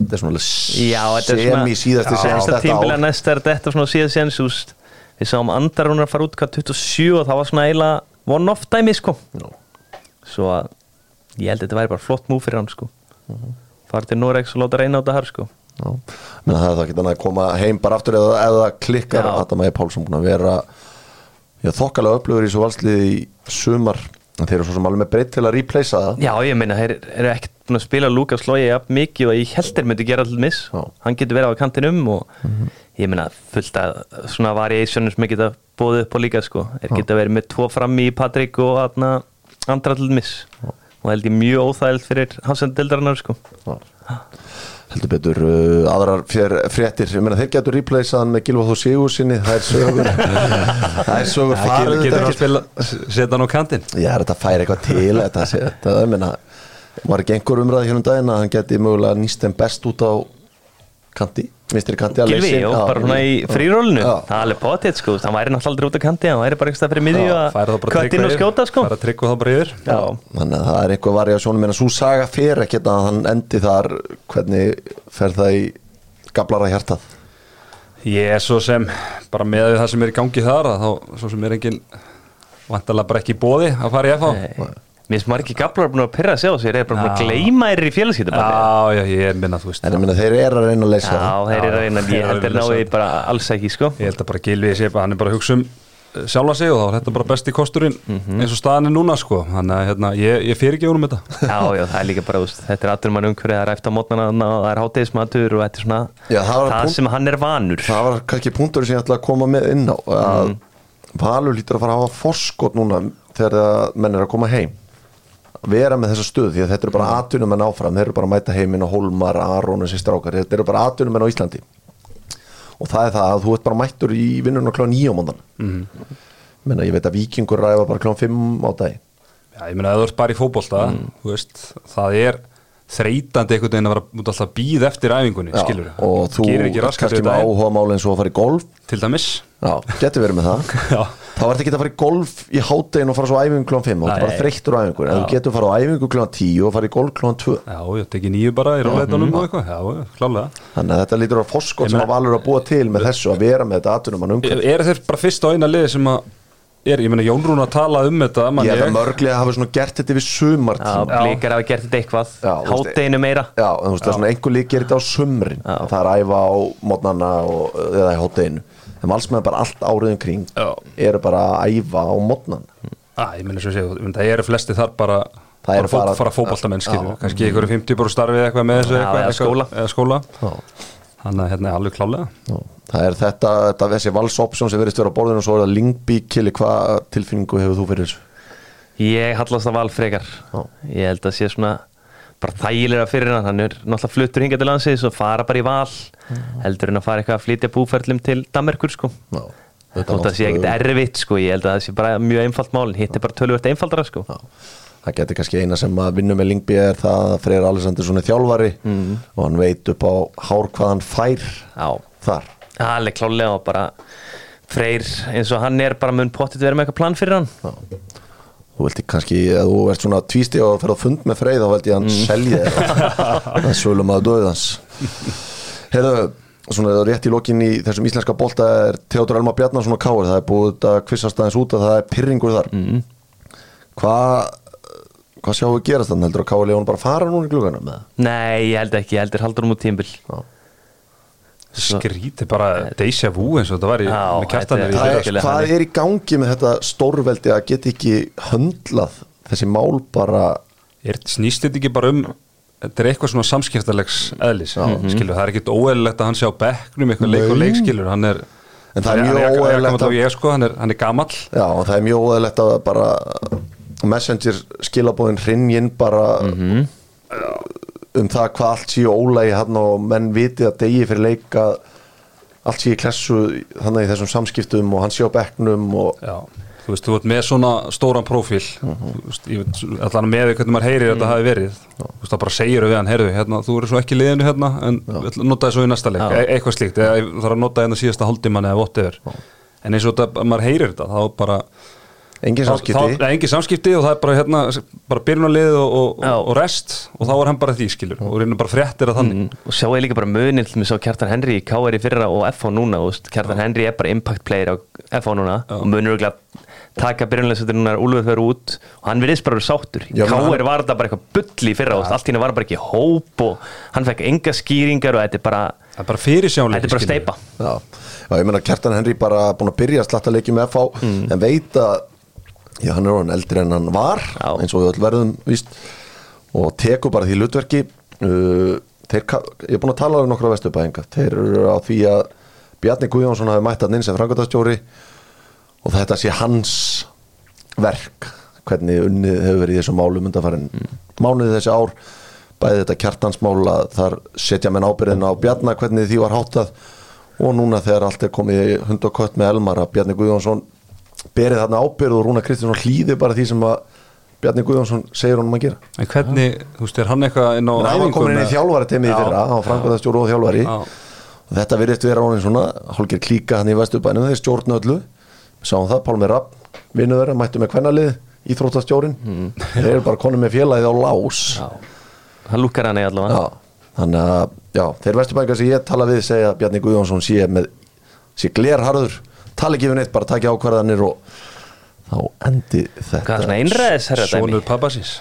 [SPEAKER 1] þetta er svona
[SPEAKER 3] já, þetta er
[SPEAKER 1] sem í síðasti
[SPEAKER 3] já,
[SPEAKER 1] séns
[SPEAKER 3] þetta er þetta svona síðast séns úst. við sáum andar hún að fara út hvað 27 og það var svona eiginlega one-off dæmi sko
[SPEAKER 1] Já.
[SPEAKER 3] Svo að ég held að þetta væri bara flott múf fyrir hann sko
[SPEAKER 1] Mhm.
[SPEAKER 3] fara til Norex og láta reyna á þetta her sko
[SPEAKER 1] Já. Menna, það er það ekki þannig að koma heim bara aftur eða, eða klikkar
[SPEAKER 3] Já.
[SPEAKER 1] Adam Ægir Pálsson búin að vera þokkalega upplöfur í svo valsliði í sumar þeir eru svo sem alveg með breytt til að replacea það
[SPEAKER 3] já ég meina þeir eru ekkert búin að spila Lukas Lói jafn mikið og ég held þeir myndi gera allir miss
[SPEAKER 1] Já.
[SPEAKER 3] hann getur verið á kantinum og
[SPEAKER 1] Mhm.
[SPEAKER 3] ég meina fullt að svona variationum sem geta bóðið upp á líka sko þeir geta verið með tvo frammi í Patrik og aðna andra allir miss. Og held ég mjög óþægild fyrir hans en dildarinnar sko
[SPEAKER 1] heldur betur uh, aðrar fréttir. Ég meina þeir getur replaceaðan með Gilva Þó Sigur sinni það er sögur. Það er sögur
[SPEAKER 2] Ja,
[SPEAKER 1] farið
[SPEAKER 2] Getur hann spila, setja hann á kantinn?
[SPEAKER 1] Já, þetta fær eitthvað til þetta, þetta, ég meina var ekki einhver umræði hér um daginn að hann geti mögulega nýst þeim best út á kanti, vinstri kanti að Já,
[SPEAKER 3] bara svona í frírólinu það er alveg potið sko. Hann væri náttúrulega aldrei út á kanti hann væri bara eitthvað fyrir miðju að
[SPEAKER 2] Færa það bara
[SPEAKER 3] kött inn og skjóta sko.
[SPEAKER 2] Færa trygg og þá bara yfir.
[SPEAKER 3] Já.
[SPEAKER 1] þannig að það er eitthvað variasjónum en að svo saga fer ekki að hann endi þar. Hvernig fer það í gablara hjartað?
[SPEAKER 2] Ég er svo sem bara með það sem er í gangi þar að þá svo sem er engin vantarlega bara ekki í bóði að fara í FH.
[SPEAKER 3] Mér finnst margir gaflar búin að pyrra sig á sig þeir eru bara búin að
[SPEAKER 2] Já.
[SPEAKER 3] gleyma þeir í félagskiptum
[SPEAKER 2] Já, já, ég er minna, þú veist
[SPEAKER 1] en ég minna þeir eru að reyna að leysa
[SPEAKER 3] Já, þeir eru að reyna
[SPEAKER 2] þeir
[SPEAKER 3] ég held þeir
[SPEAKER 2] að
[SPEAKER 3] náði
[SPEAKER 2] leysa.
[SPEAKER 3] bara alls ekki sko
[SPEAKER 2] Ég held að bara Gilvi sé hann er bara að hugsa um eh, sjálfa sig og þá er þetta bara besti kosturinn
[SPEAKER 3] Mhm.
[SPEAKER 2] eins og staðan er núna sko þannig að hérna, ég, ég fyrir ekki um þetta [LAUGHS]
[SPEAKER 3] Já, já, það er líka bara, úst, þetta er aðdur mann umhverfið það er eftir á mótnana og það er hátegismatur og þetta er svona
[SPEAKER 1] Já, það var
[SPEAKER 3] það
[SPEAKER 1] punkt-
[SPEAKER 3] sem hann er vanur
[SPEAKER 1] það var kannski punktur sem ég ætla að koma með inn á að
[SPEAKER 3] Mm.
[SPEAKER 1] Valur lítur að fara að hafa forskot núna þegar það menn er að koma heim vera með þessa stöð því að þetta eru bara atvinnum en áfram, þeir eru bara að mæta heiminn og Hólmar, Aron og þessi strákar, þetta eru bara atvinnum en á Íslandi. Og það er það að þú ert bara mættur í vinnunum klá nýja móndan mm. menna ég veit að vikingur ræfa bara klá fimm á dag
[SPEAKER 2] Já, ég meina að þú ert bara í fótbolta
[SPEAKER 3] Mm.
[SPEAKER 2] það er þreytandi einhvern veginn að vera út alltaf býð eftir æfingunni,
[SPEAKER 1] Já,
[SPEAKER 2] skilur
[SPEAKER 1] og þú kannski með áhuga máli eins og að fara í golf.
[SPEAKER 2] Til dæmis.
[SPEAKER 1] Já, getur verið með það. [LAUGHS] þá ert ekki að fara í golf í háttegin og fara svo á æfingu klón 5 og þú ert bara þreyttur á æfingu. En þú getur fara á æfingu klón 10 og fara í golf klón 2
[SPEAKER 2] Já, ég teki nýju bara í ráleitunum og eitthvað. Já, já, klálega.
[SPEAKER 1] Þannig að þetta lítur á foskot
[SPEAKER 2] Ég
[SPEAKER 1] sem að valur að búa til með þessu að vera með þetta atunum hann umhverf
[SPEAKER 2] Er þeir bara fyrst á eina liði sem að er, ég meina Jón Rún að tala um þetta
[SPEAKER 1] ég held að mörglega hafa svona gert þetta við
[SPEAKER 3] Já,
[SPEAKER 1] sumartíma
[SPEAKER 3] blíkar hafa gert þetta eitthvað.
[SPEAKER 1] Já,
[SPEAKER 3] Hátteginu meira.
[SPEAKER 1] Já, en þú veist, það er svona einhver lík gerir þetta á sumrin.
[SPEAKER 3] Já.
[SPEAKER 1] það er að æfa á mótnana og, eða í hátteginu þeim alls með bara allt áriðum kring
[SPEAKER 2] Já.
[SPEAKER 1] eru bara að æfa á mótnana
[SPEAKER 2] Æ, ég meina svo séu, það eru flesti þar bara
[SPEAKER 1] Það eru
[SPEAKER 2] bara,
[SPEAKER 1] bara-
[SPEAKER 2] fara
[SPEAKER 1] Já.
[SPEAKER 2] kannski einhverju 50 bara starfið eitthvað með þessu eitthvað,
[SPEAKER 3] eða
[SPEAKER 2] eitthvað-
[SPEAKER 3] skóla.
[SPEAKER 2] eða skóla. Þannig að hérna er alveg klálega
[SPEAKER 1] Já, það er þetta, þetta þessi valsopsjón sem verðist vera á borðinu og svo er það Lingby Kili, hvað tilfinningu hefur þú fyrir þessu?
[SPEAKER 3] Ég hallast að val frekar
[SPEAKER 1] Já.
[SPEAKER 3] Ég held að sé svona bara þægilega fyrir hann, hann er náttúrulega fluttur hingað til landsins og fara bara í val. Heldur en að fara eitthvað að flytja búferlum til Danmarkur sko.
[SPEAKER 1] Já,
[SPEAKER 3] þótt að sé ekkert erfitt sko. Ég held að það sé bara mjög einfalt málin hitt er bara tölvöld einfaldara sko.
[SPEAKER 1] Já. Það getur kannski eina sem að vinna með Lingby er það að Freyr Alessandursson er þjálfari og hann veit upp á hár hvað hann fær
[SPEAKER 3] Já,
[SPEAKER 1] þar.
[SPEAKER 3] Alveg klálega og bara Freyr eins og hann er bara mun pottit vera með eitthvað plan fyrir hann.
[SPEAKER 1] Já. Þú vilti kannski, ef þú ert svona tvísti og fer á fund með Freyr þá veldi ég hann mm. selja það [LAUGHS] sölum að döðans Heyrðu, svona rétt í lokin í þessum íslenska bolta er Theodor Elmar Bjarnarsson og Káir, það er búið að kvissast aðeins út að það er pyrringur þar mm. Hvað hvað sjáum við gerast þannig, heldur að Káir León bara fara núna í það?
[SPEAKER 3] Nei, ég held ekki, ég heldur haldur um út tímbil
[SPEAKER 1] Já.
[SPEAKER 2] Skríti bara deja vu eins og þetta var í kjartanir
[SPEAKER 1] hvað er í gangi með þetta stórveldi að geta ekki höndlað þessi mál bara
[SPEAKER 2] Er snýst þetta ekki bara um þetta er eitthvað svona samskiptalegs eðlis skilur, það er ekkit óeðlilegt að hann sé á bekknum eitthvað leik og leik skilur hann er,
[SPEAKER 1] En það er mjög óeðlilegt að-
[SPEAKER 2] ég, sko, hann, er, hann er gamall.
[SPEAKER 1] Já, og það er mjög óæðilegt að bara messenger skilabóðin hrinjinn bara um það hvað allt sé ólægi hann og menn viti að degi fyrir leik að allt sé í klessu þannig í þessum samskiptum og hann sé á bekknum og
[SPEAKER 2] Já, þú veist, þú ert með svona stóran prófíl. Þú veist, ég veit, allan með því hvernig maður heyrir þetta hafi verið. Þú veist, það bara segir við hann, heyrðu, hérna, þú eru svo ekki liðinu hérna, en nota þessu í næsta leik. E eitthvað slíkt, eða ég þarf að nota hérna síðasta hálftíman eða whatever, en eins og þetta, maður heyrir þetta, þá bara
[SPEAKER 1] engin samskipti.
[SPEAKER 2] þá, nei, engin samskipti og það er bara hérna, bara byrjunarlið og, og,
[SPEAKER 3] Já.
[SPEAKER 2] og, og rest og þá er hann bara því, skilur, og reynir bara fréttir að þannig.
[SPEAKER 3] Mm, og sjáu ég líka bara til mig sá Kjartan Henry í KR í fyrra og FH núna og Kjartan Henry er bara impact player á FH núna og munur örugglega taka byrjunlega núna er Úlfur fyrir út og hann virðist bara verið sáttur.
[SPEAKER 1] Já,
[SPEAKER 3] KR
[SPEAKER 1] hann-
[SPEAKER 3] var þetta bara eitthvað bull í fyrra og allt henni var bara ekki hóp og hann fekk enga skýringar og þetta er bara
[SPEAKER 2] það er bara fyrir
[SPEAKER 3] þetta er bara steipa
[SPEAKER 1] Já, já ég meina Kjartan Henry bara búin að byrja að slatta leikið með FH en veit að já, hann er orðin eldri en hann var
[SPEAKER 3] Já.
[SPEAKER 1] eins og við öll verðum víst og tekur bara því hlutverki. Uh, þeir, ég er búin að tala um nokkra vesturbæðinga þeir eru á því að Bjarni Guðjónsson hafi mætt að inn sem frangotastjóri og þetta sé hans verk hvernig unnið hefur verið í þessum málum undanfærin mánuði þessi ár. Bæði þetta kjartansmál að þar setja menn ábyrðin á Bjarna hvernig því var háttað og núna þegar allt er komið hund og kött með Elmar að Bjarni Guðjónsson berið þarna ábyrð og Rúna Kristinsson hlýði bara því sem að Bjarni Guðjónsson segir honum að gera.
[SPEAKER 2] En hvernig, þú veist, er hann eitthvað inn á
[SPEAKER 1] hann var komin inn í þjálfari teimið í
[SPEAKER 2] Já.
[SPEAKER 1] fyrra hann var frangotastjóru og þjálfari.
[SPEAKER 2] Já.
[SPEAKER 1] og þetta virðist vera honum svona hálfgerð klíka hann í vesturbænum þeir stjórnu öllu. Við sáum það, Pálmi Rapp, vinnu þeirra mættu með kvennalið, íþróttastjórin þeir eru bara konum með félagið á lás.
[SPEAKER 3] Hann lúkar hann í allavega
[SPEAKER 1] Já, þannig að já, þeir vesturbængar sem ég tala við segja að Bjarni Guðjónsson sé með sé glerharður, tala ekki við neitt bara takja ákvarðanir og þá endi þetta
[SPEAKER 3] hvað er svona einræðis herra
[SPEAKER 2] sonur pappasins.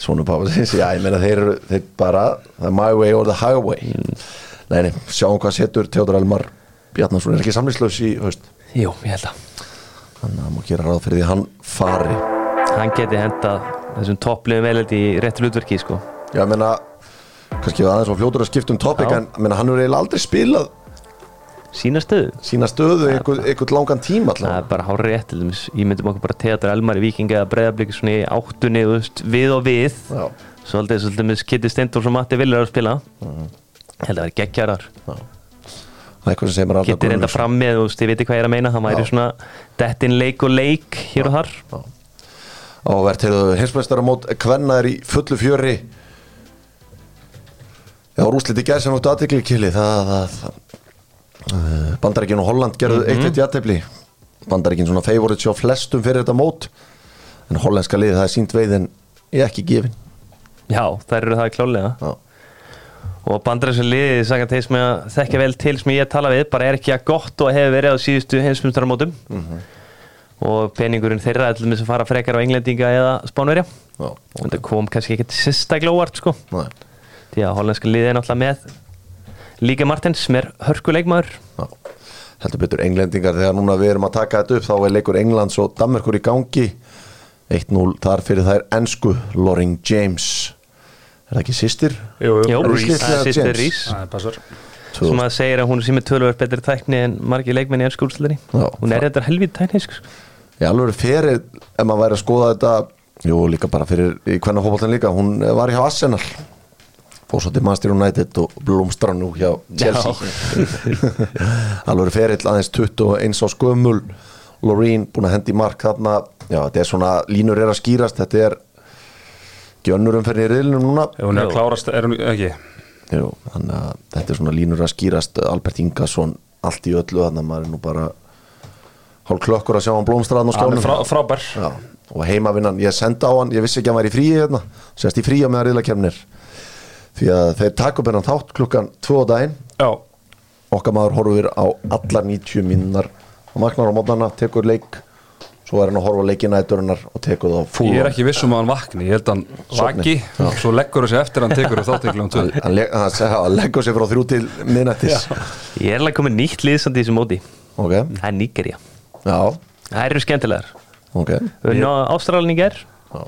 [SPEAKER 1] Svona pápa sinns, já, ég meina þeir eru þeir bara, er my way or the highway. Nei, nei, sjáum hvað setur Teodor Elmar Bjarnason. Er ekki samlýslaus í haust?
[SPEAKER 3] Jú, ég held að.
[SPEAKER 1] Þannig að það má gera ráð fyrir því hann fari.
[SPEAKER 3] Hann geti hendað þessum toppliðum velið í réttu hlutverki sko.
[SPEAKER 1] Já, ég meina, kannski aðeins og fljótur að skipta um topic
[SPEAKER 3] Já.
[SPEAKER 1] en ég meina, hann hefur eiginlega aldrei spilað
[SPEAKER 3] sína stöðu.
[SPEAKER 1] Sína stöðu einhvern, langan tíma
[SPEAKER 3] Það
[SPEAKER 1] allavega
[SPEAKER 3] er bara hár rétt, til dæmis, ég myndum okkur bara teater Elmar í Viking eða breyðabliki svona í áttunni, veist, við og við. Svolítið, svolítið, Kitty Steindors og Matti Villar að spila. Ég held að það er geggjarar
[SPEAKER 1] það sem
[SPEAKER 3] Kitty reynda fram með, veist, ég veit hvað ég er að meina. Það væri svona dettin leik og leik hér og þar.
[SPEAKER 1] Ávert, heyrðu, hinsmestara mót Kvenna er í fullu fjöri. Já, rúsliti gær sem áttu aðtekli kili það, það, það uh, Bandaríkin og Holland gerðu eitt eitt jættefli Bandaríkin svona favorite sjá flestum fyrir þetta mót. En hollenska liðið það er sínt veiðin ég ekki gefin.
[SPEAKER 3] Já, þær eru það klálega
[SPEAKER 1] Já,
[SPEAKER 3] og bandaræsum liðið sagði þeir sem ég þekkja vel til sem ég tala við bara er ekki að gott og hefur verið á síðustu heimsmyndaramótum og peningurinn þeirra er til þess að fara frekar á englendinga eða spánverja. Og þetta kom kannski ekki sérstaklega óvart sko.
[SPEAKER 1] Nei,
[SPEAKER 3] því að hollandska liðið er náttúrulega með Líka Martins sem er hörkuleikmaður.
[SPEAKER 1] Já. heldur betur englendingar þegar núna við erum að taka þetta upp þá er leikur Englands og Danmerkur í gangi. 1-0 þar fyrir þær ensku Loring James. Er það ekki sýstir?
[SPEAKER 2] Jú,
[SPEAKER 3] er sýstir Rís.
[SPEAKER 2] Það passar
[SPEAKER 3] sem að segir að hún er sem er tölvöld betri tækni en margir leikmenn í ennsku
[SPEAKER 1] Já,
[SPEAKER 3] hún er þetta helvið tæknisk sko.
[SPEAKER 1] Ég alveg fyrir, ef maður væri að skoða þetta Jú, líka bara fyrir í hvernig fótboltan líka Hún var hjá Arsenal Fór svo til Manchester United og blómstra nú hjá Chelsea. Alveg [LAUGHS] fyrir aðeins 21 á skömmul Loreen búin að hendi mark þarna. Já, þetta er svona, línur er að skýrast. Þetta er gjönnur umferðin í riðlunum núna.
[SPEAKER 2] Ef hún er að klárast, er hún ekki?
[SPEAKER 1] Jú, þannig að þetta er svona línur að skýrast. Albert Ingason, allt í öllu Þannig að maður er nú bara hálf klökkur að sjá hann blómstraðan á
[SPEAKER 2] Hann
[SPEAKER 1] skjánum.
[SPEAKER 2] er frá, frábær.
[SPEAKER 1] Já, og heimavinnan, ég senda á hann. Ég vissi ekki að hann væri í fríi hérna. Sérst í fríi á meðan riðlakefnir því að þeir taka upp hennan þátt klukkan 2 á daginn,
[SPEAKER 2] Já,
[SPEAKER 1] okkar maður horfir á allar 90 minnar og magnar á mótnana, tekur leik. Svo er hann að horfa leikinæturinnar og tekur það á fúl
[SPEAKER 2] ég er ekki viss um að hann vakni. Ég held að hann vaki. Svo leggur þessi eftir að hann tekur
[SPEAKER 1] hann, hann, leg- hann, segja- hann leggur sig frá þrjú til minnættis
[SPEAKER 3] ég er alveg komið nýtt liðsandi í þessu móti.
[SPEAKER 1] Ok,
[SPEAKER 3] það er Nígerja
[SPEAKER 1] já,
[SPEAKER 3] það eru skemmtilegar.
[SPEAKER 1] Ok.
[SPEAKER 3] Við ná Ástralin í ger
[SPEAKER 1] já.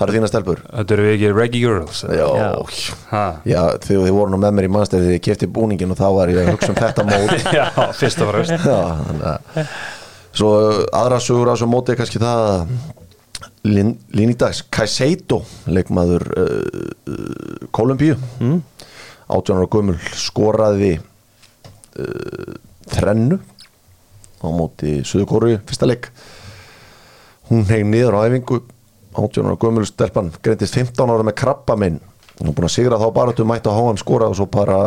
[SPEAKER 1] Það eru þína stelpur.
[SPEAKER 2] Þetta eru ekki Reggie Girls
[SPEAKER 1] já,
[SPEAKER 3] Já.
[SPEAKER 1] Já þegar þið voru nú með mér í mannstæði þegar ég kefti búningin og þá var ég að hugsa um þetta mót [LAUGHS]
[SPEAKER 2] Já, fyrst og fremst.
[SPEAKER 1] Já, Svo uh, aðra sögur á þessu móti er kannski það að Lin, Linidags Kaiseito leikmaður uh, uh, Kolumbíu mm. 18 ára gömul skoraði uh, þrennu á móti Suðukóru fyrsta leik. Hún heg niður á æfingu 18 ára gömul stelpan greintist 15 ára með krabba minn. Er búin að sigra þá bara til mætti á háan skora og svo bara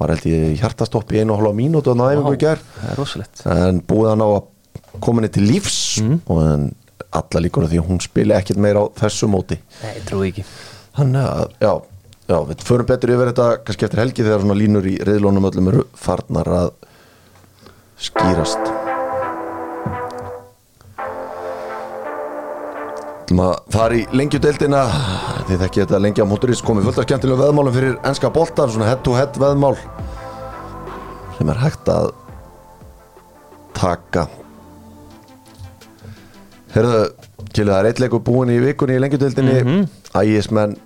[SPEAKER 1] var held ég hjartastopp í einu og hálfa mínútu á æfingu í gerð
[SPEAKER 3] er
[SPEAKER 1] en búið hann á að koma henni til lífs og en alla líkur að því að hún spili ekkit meira á þessu móti.
[SPEAKER 3] Nei, trúi ekki.
[SPEAKER 1] Þannig að, já, já, við förum betur yfir þetta kannski eftir helgi þegar svona línur í reyðlónum öllum eru farnar að skýrast maður fara í lengjudeildina þið þekki þetta lengja á móturins komið fullt af skemmtilegum veðmálum fyrir enska boltar svona head to head veðmál sem er hægt að taka Herðu, Kili, það er eitt leikur búin í vikunni í lengjudeildinni mm -hmm. ægismenn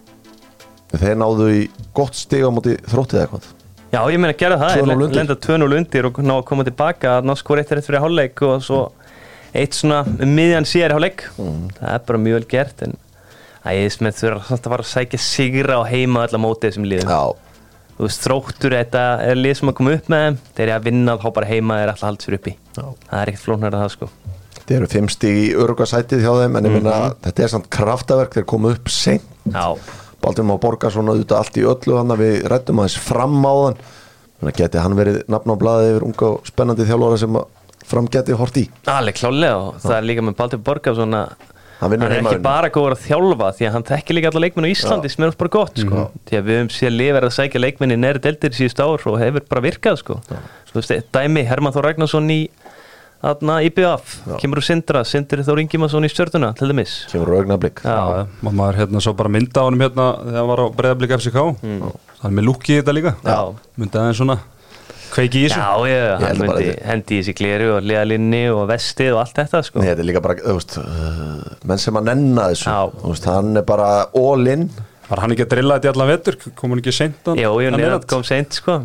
[SPEAKER 1] þeir náðu í gott stig á móti þróttið eða eitthvað
[SPEAKER 3] já, ég meina að gera það,
[SPEAKER 1] 2-0
[SPEAKER 3] ég
[SPEAKER 1] undir.
[SPEAKER 3] lenda 2-0 undir og ná að koma tilbaka ná skor eitt rétt fyrir hálfleik og svo eitt svona um miðjan síðar hálfleik. Það er bara mjög vel gert en ægismenn þurfa samt að fara að sækja sigra á heima allar móti þessum liðum.
[SPEAKER 1] Já,
[SPEAKER 3] þú veist, þróttur, þetta er lið sem að koma upp með þeim. Þeir eru að vinna þá bara heima er alltaf haldið fyrir uppi.
[SPEAKER 1] Já.
[SPEAKER 3] það er ekkert flóknar að það sko.
[SPEAKER 1] Þeir eru fimm stig í örugasætið hjá þeim en ég minna, þetta er samt kraftaverk þeir komu upp seint. Baldur má borga svona auðvitað allt í öllu hann við rættum aðeins fram á þann. Þannig að geti hann verið nafn á blaði yfir unga og spennandi þjálfara sem að fram geti hort í.
[SPEAKER 3] Alveg klálega og það er líka með Baldur Borgarsson að
[SPEAKER 1] Hann vinnur
[SPEAKER 3] hann er ekki
[SPEAKER 1] heimavinnu.
[SPEAKER 3] bara góður að þjálfa því að hann þekkir líka alla leikmenn á Íslandi sem er oft bara gott sko. því að við höfum séð lifið að sækja leikmenn í næri deltir síðust ár og hefur bara virkað sko. Svo, veist, dæmi Herman Þór Ragnarsson í Þarna IBF, kemur úr Sindra Sindri Þór Ingimarsson í stjörnuna til dæmis.
[SPEAKER 1] Kemur augnablík
[SPEAKER 3] Já,
[SPEAKER 2] Já, já, maður hérna svo bara mynda á honum hérna þegar hann var á breyðablík FCK hann er með lúki í þetta líka.
[SPEAKER 3] Mm. Já.
[SPEAKER 2] myndi aðeins svona kveiki í þessu?
[SPEAKER 3] Já, ég,
[SPEAKER 1] Ég
[SPEAKER 3] hann myndi hendi í þessi gleri og liðalinni og vestið og allt þetta sko.
[SPEAKER 1] Nei, þetta er líka bara, þú veist, uh, menn sem að nenna þessu
[SPEAKER 3] Já.
[SPEAKER 1] þú veist, hann er bara all in.
[SPEAKER 2] Var hann ekki að drilla þetta í allan vetur? Kom hann ekki seint hann-
[SPEAKER 3] Jó, ég
[SPEAKER 2] hann
[SPEAKER 3] kom seint sko.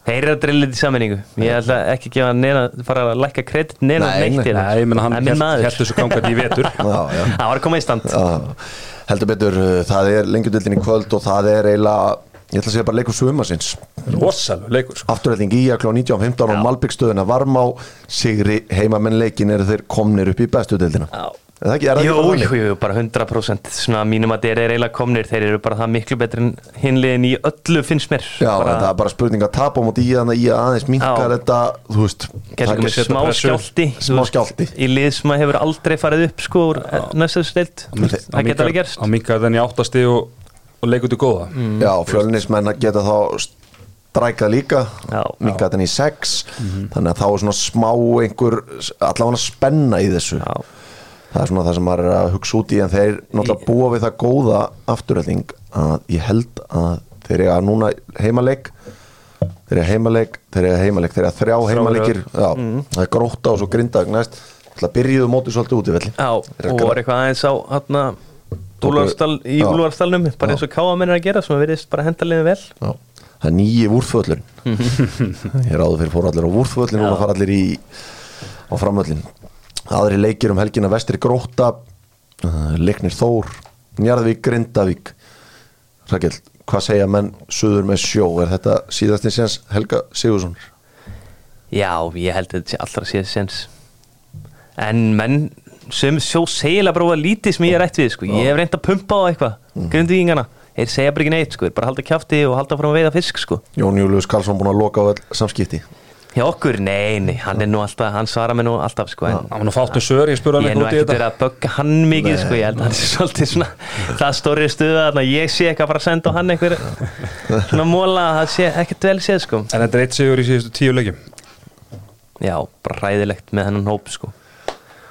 [SPEAKER 3] Þeir eru að drilla þetta í sammenningu Ég ætla ekki að gefa neina fara að lækka kredit neina
[SPEAKER 1] Nei,
[SPEAKER 3] neitt
[SPEAKER 1] nei.
[SPEAKER 3] til
[SPEAKER 2] Nei, ég menna hann
[SPEAKER 3] Það
[SPEAKER 2] held þessu gangað í vetur. [LAUGHS]
[SPEAKER 1] Já, já.
[SPEAKER 3] Það var að koma í stand.
[SPEAKER 1] Já, heldur betur, uh, það er lengjudildin í kvöld og það er eiginlega, ég ætla að segja bara leikur sumarsins.
[SPEAKER 2] Rosalug leikur sko.
[SPEAKER 1] Afturrætting í að klá 19.15 og Malbyggstöðuna Varmá, Sigri, heimamenn leikin eru þeir komnir upp í bestu dildina
[SPEAKER 3] Já,
[SPEAKER 1] Er það ekki, er það
[SPEAKER 3] Jú, jú, jú, bara 100% svona mínum að þeir eru eiginlega komnir þeir eru bara það miklu betri en hinliðin í öllu finnst mér.
[SPEAKER 1] Já,
[SPEAKER 3] bara,
[SPEAKER 1] þetta er bara spurning að tapa á móti í þannig að í aðeins minkar
[SPEAKER 3] Já.
[SPEAKER 1] þetta, þú veist það
[SPEAKER 3] smá skjálti þú
[SPEAKER 1] Smá
[SPEAKER 3] veist,
[SPEAKER 1] skjálfti.
[SPEAKER 3] Í lið sem að hefur aldrei farið upp sko stilt Það geta alveg gerst
[SPEAKER 2] Hann og, leikur til góða.
[SPEAKER 3] Mm.
[SPEAKER 1] Já, fjölnismenn að geta þá strækað líka.
[SPEAKER 3] Já.
[SPEAKER 1] minka þetta í sex.
[SPEAKER 3] Mhm.
[SPEAKER 1] þannig að þá er svona smá einhver allavega spenna í þessu.
[SPEAKER 3] Já,
[SPEAKER 1] það er svona það sem maður er að hugsa út í en þeir náttúrulega búa við það góða afturhalding að ég held að þeir eiga núna heimaleik þeir eiga heimaleik, þeir eiga heimaleik þeir eiga þrjá heimaleikir. já,
[SPEAKER 3] Mhm.
[SPEAKER 1] það er gróta og svo grindag næst. Það byrjuðu mótið svolítið út í velli.
[SPEAKER 3] Já og var eitthvað aðeins á hérna
[SPEAKER 1] Tóku-
[SPEAKER 3] Úlfarsdal, í
[SPEAKER 1] Já.
[SPEAKER 3] Úlfarsdalnum bara eins og káamenn er að gera sem að verðist bara henda liðin vel.
[SPEAKER 1] Já, það er nýji vúrþvöllun [LAUGHS] ég er áður fyrir fór allir á vúrþvöllin núna fara allir í á framvöllin aðri leikir um helgina vestri gróta uh, leiknir Þór Njarðvík, Grindavík. Rækjell, hvað segja menn suður með sjó, er þetta síðastins séns Helga Sigursson
[SPEAKER 3] Já, ég held að þetta sé allra síðan sens En menn sem sjó segilega bara lítið sem ég er rætt við sko. Ég hef reynd að pumpa á eitthvað. Mm. Grundvíkingana, þeir segja bara ekki neitt sko. Bara halda kjafti og halda fram að veiða fisk sko.
[SPEAKER 1] Jón Július Karlsson búin að loka á all samskipti.
[SPEAKER 3] Hjá okkur, nei, nei, hann er nú alltaf Hann svarar mér nú alltaf sko, en
[SPEAKER 2] Hann var nú fátt um sör, ég spurði
[SPEAKER 3] Ég
[SPEAKER 2] hann
[SPEAKER 3] er nú
[SPEAKER 2] eitthvað út í
[SPEAKER 3] ekkert verið
[SPEAKER 2] þetta
[SPEAKER 3] að bögga hann mikið sko, ég held að hann sé svolítið svona það stóri stuða þarna, ég sé ekki að fara að senda á hann einhver svona móla, það sé ekkert vel séð sko.
[SPEAKER 2] En þetta er eitt sigur í síðustu tíu leikjum.
[SPEAKER 3] Já, bara ræðilegt með hennan hóp sko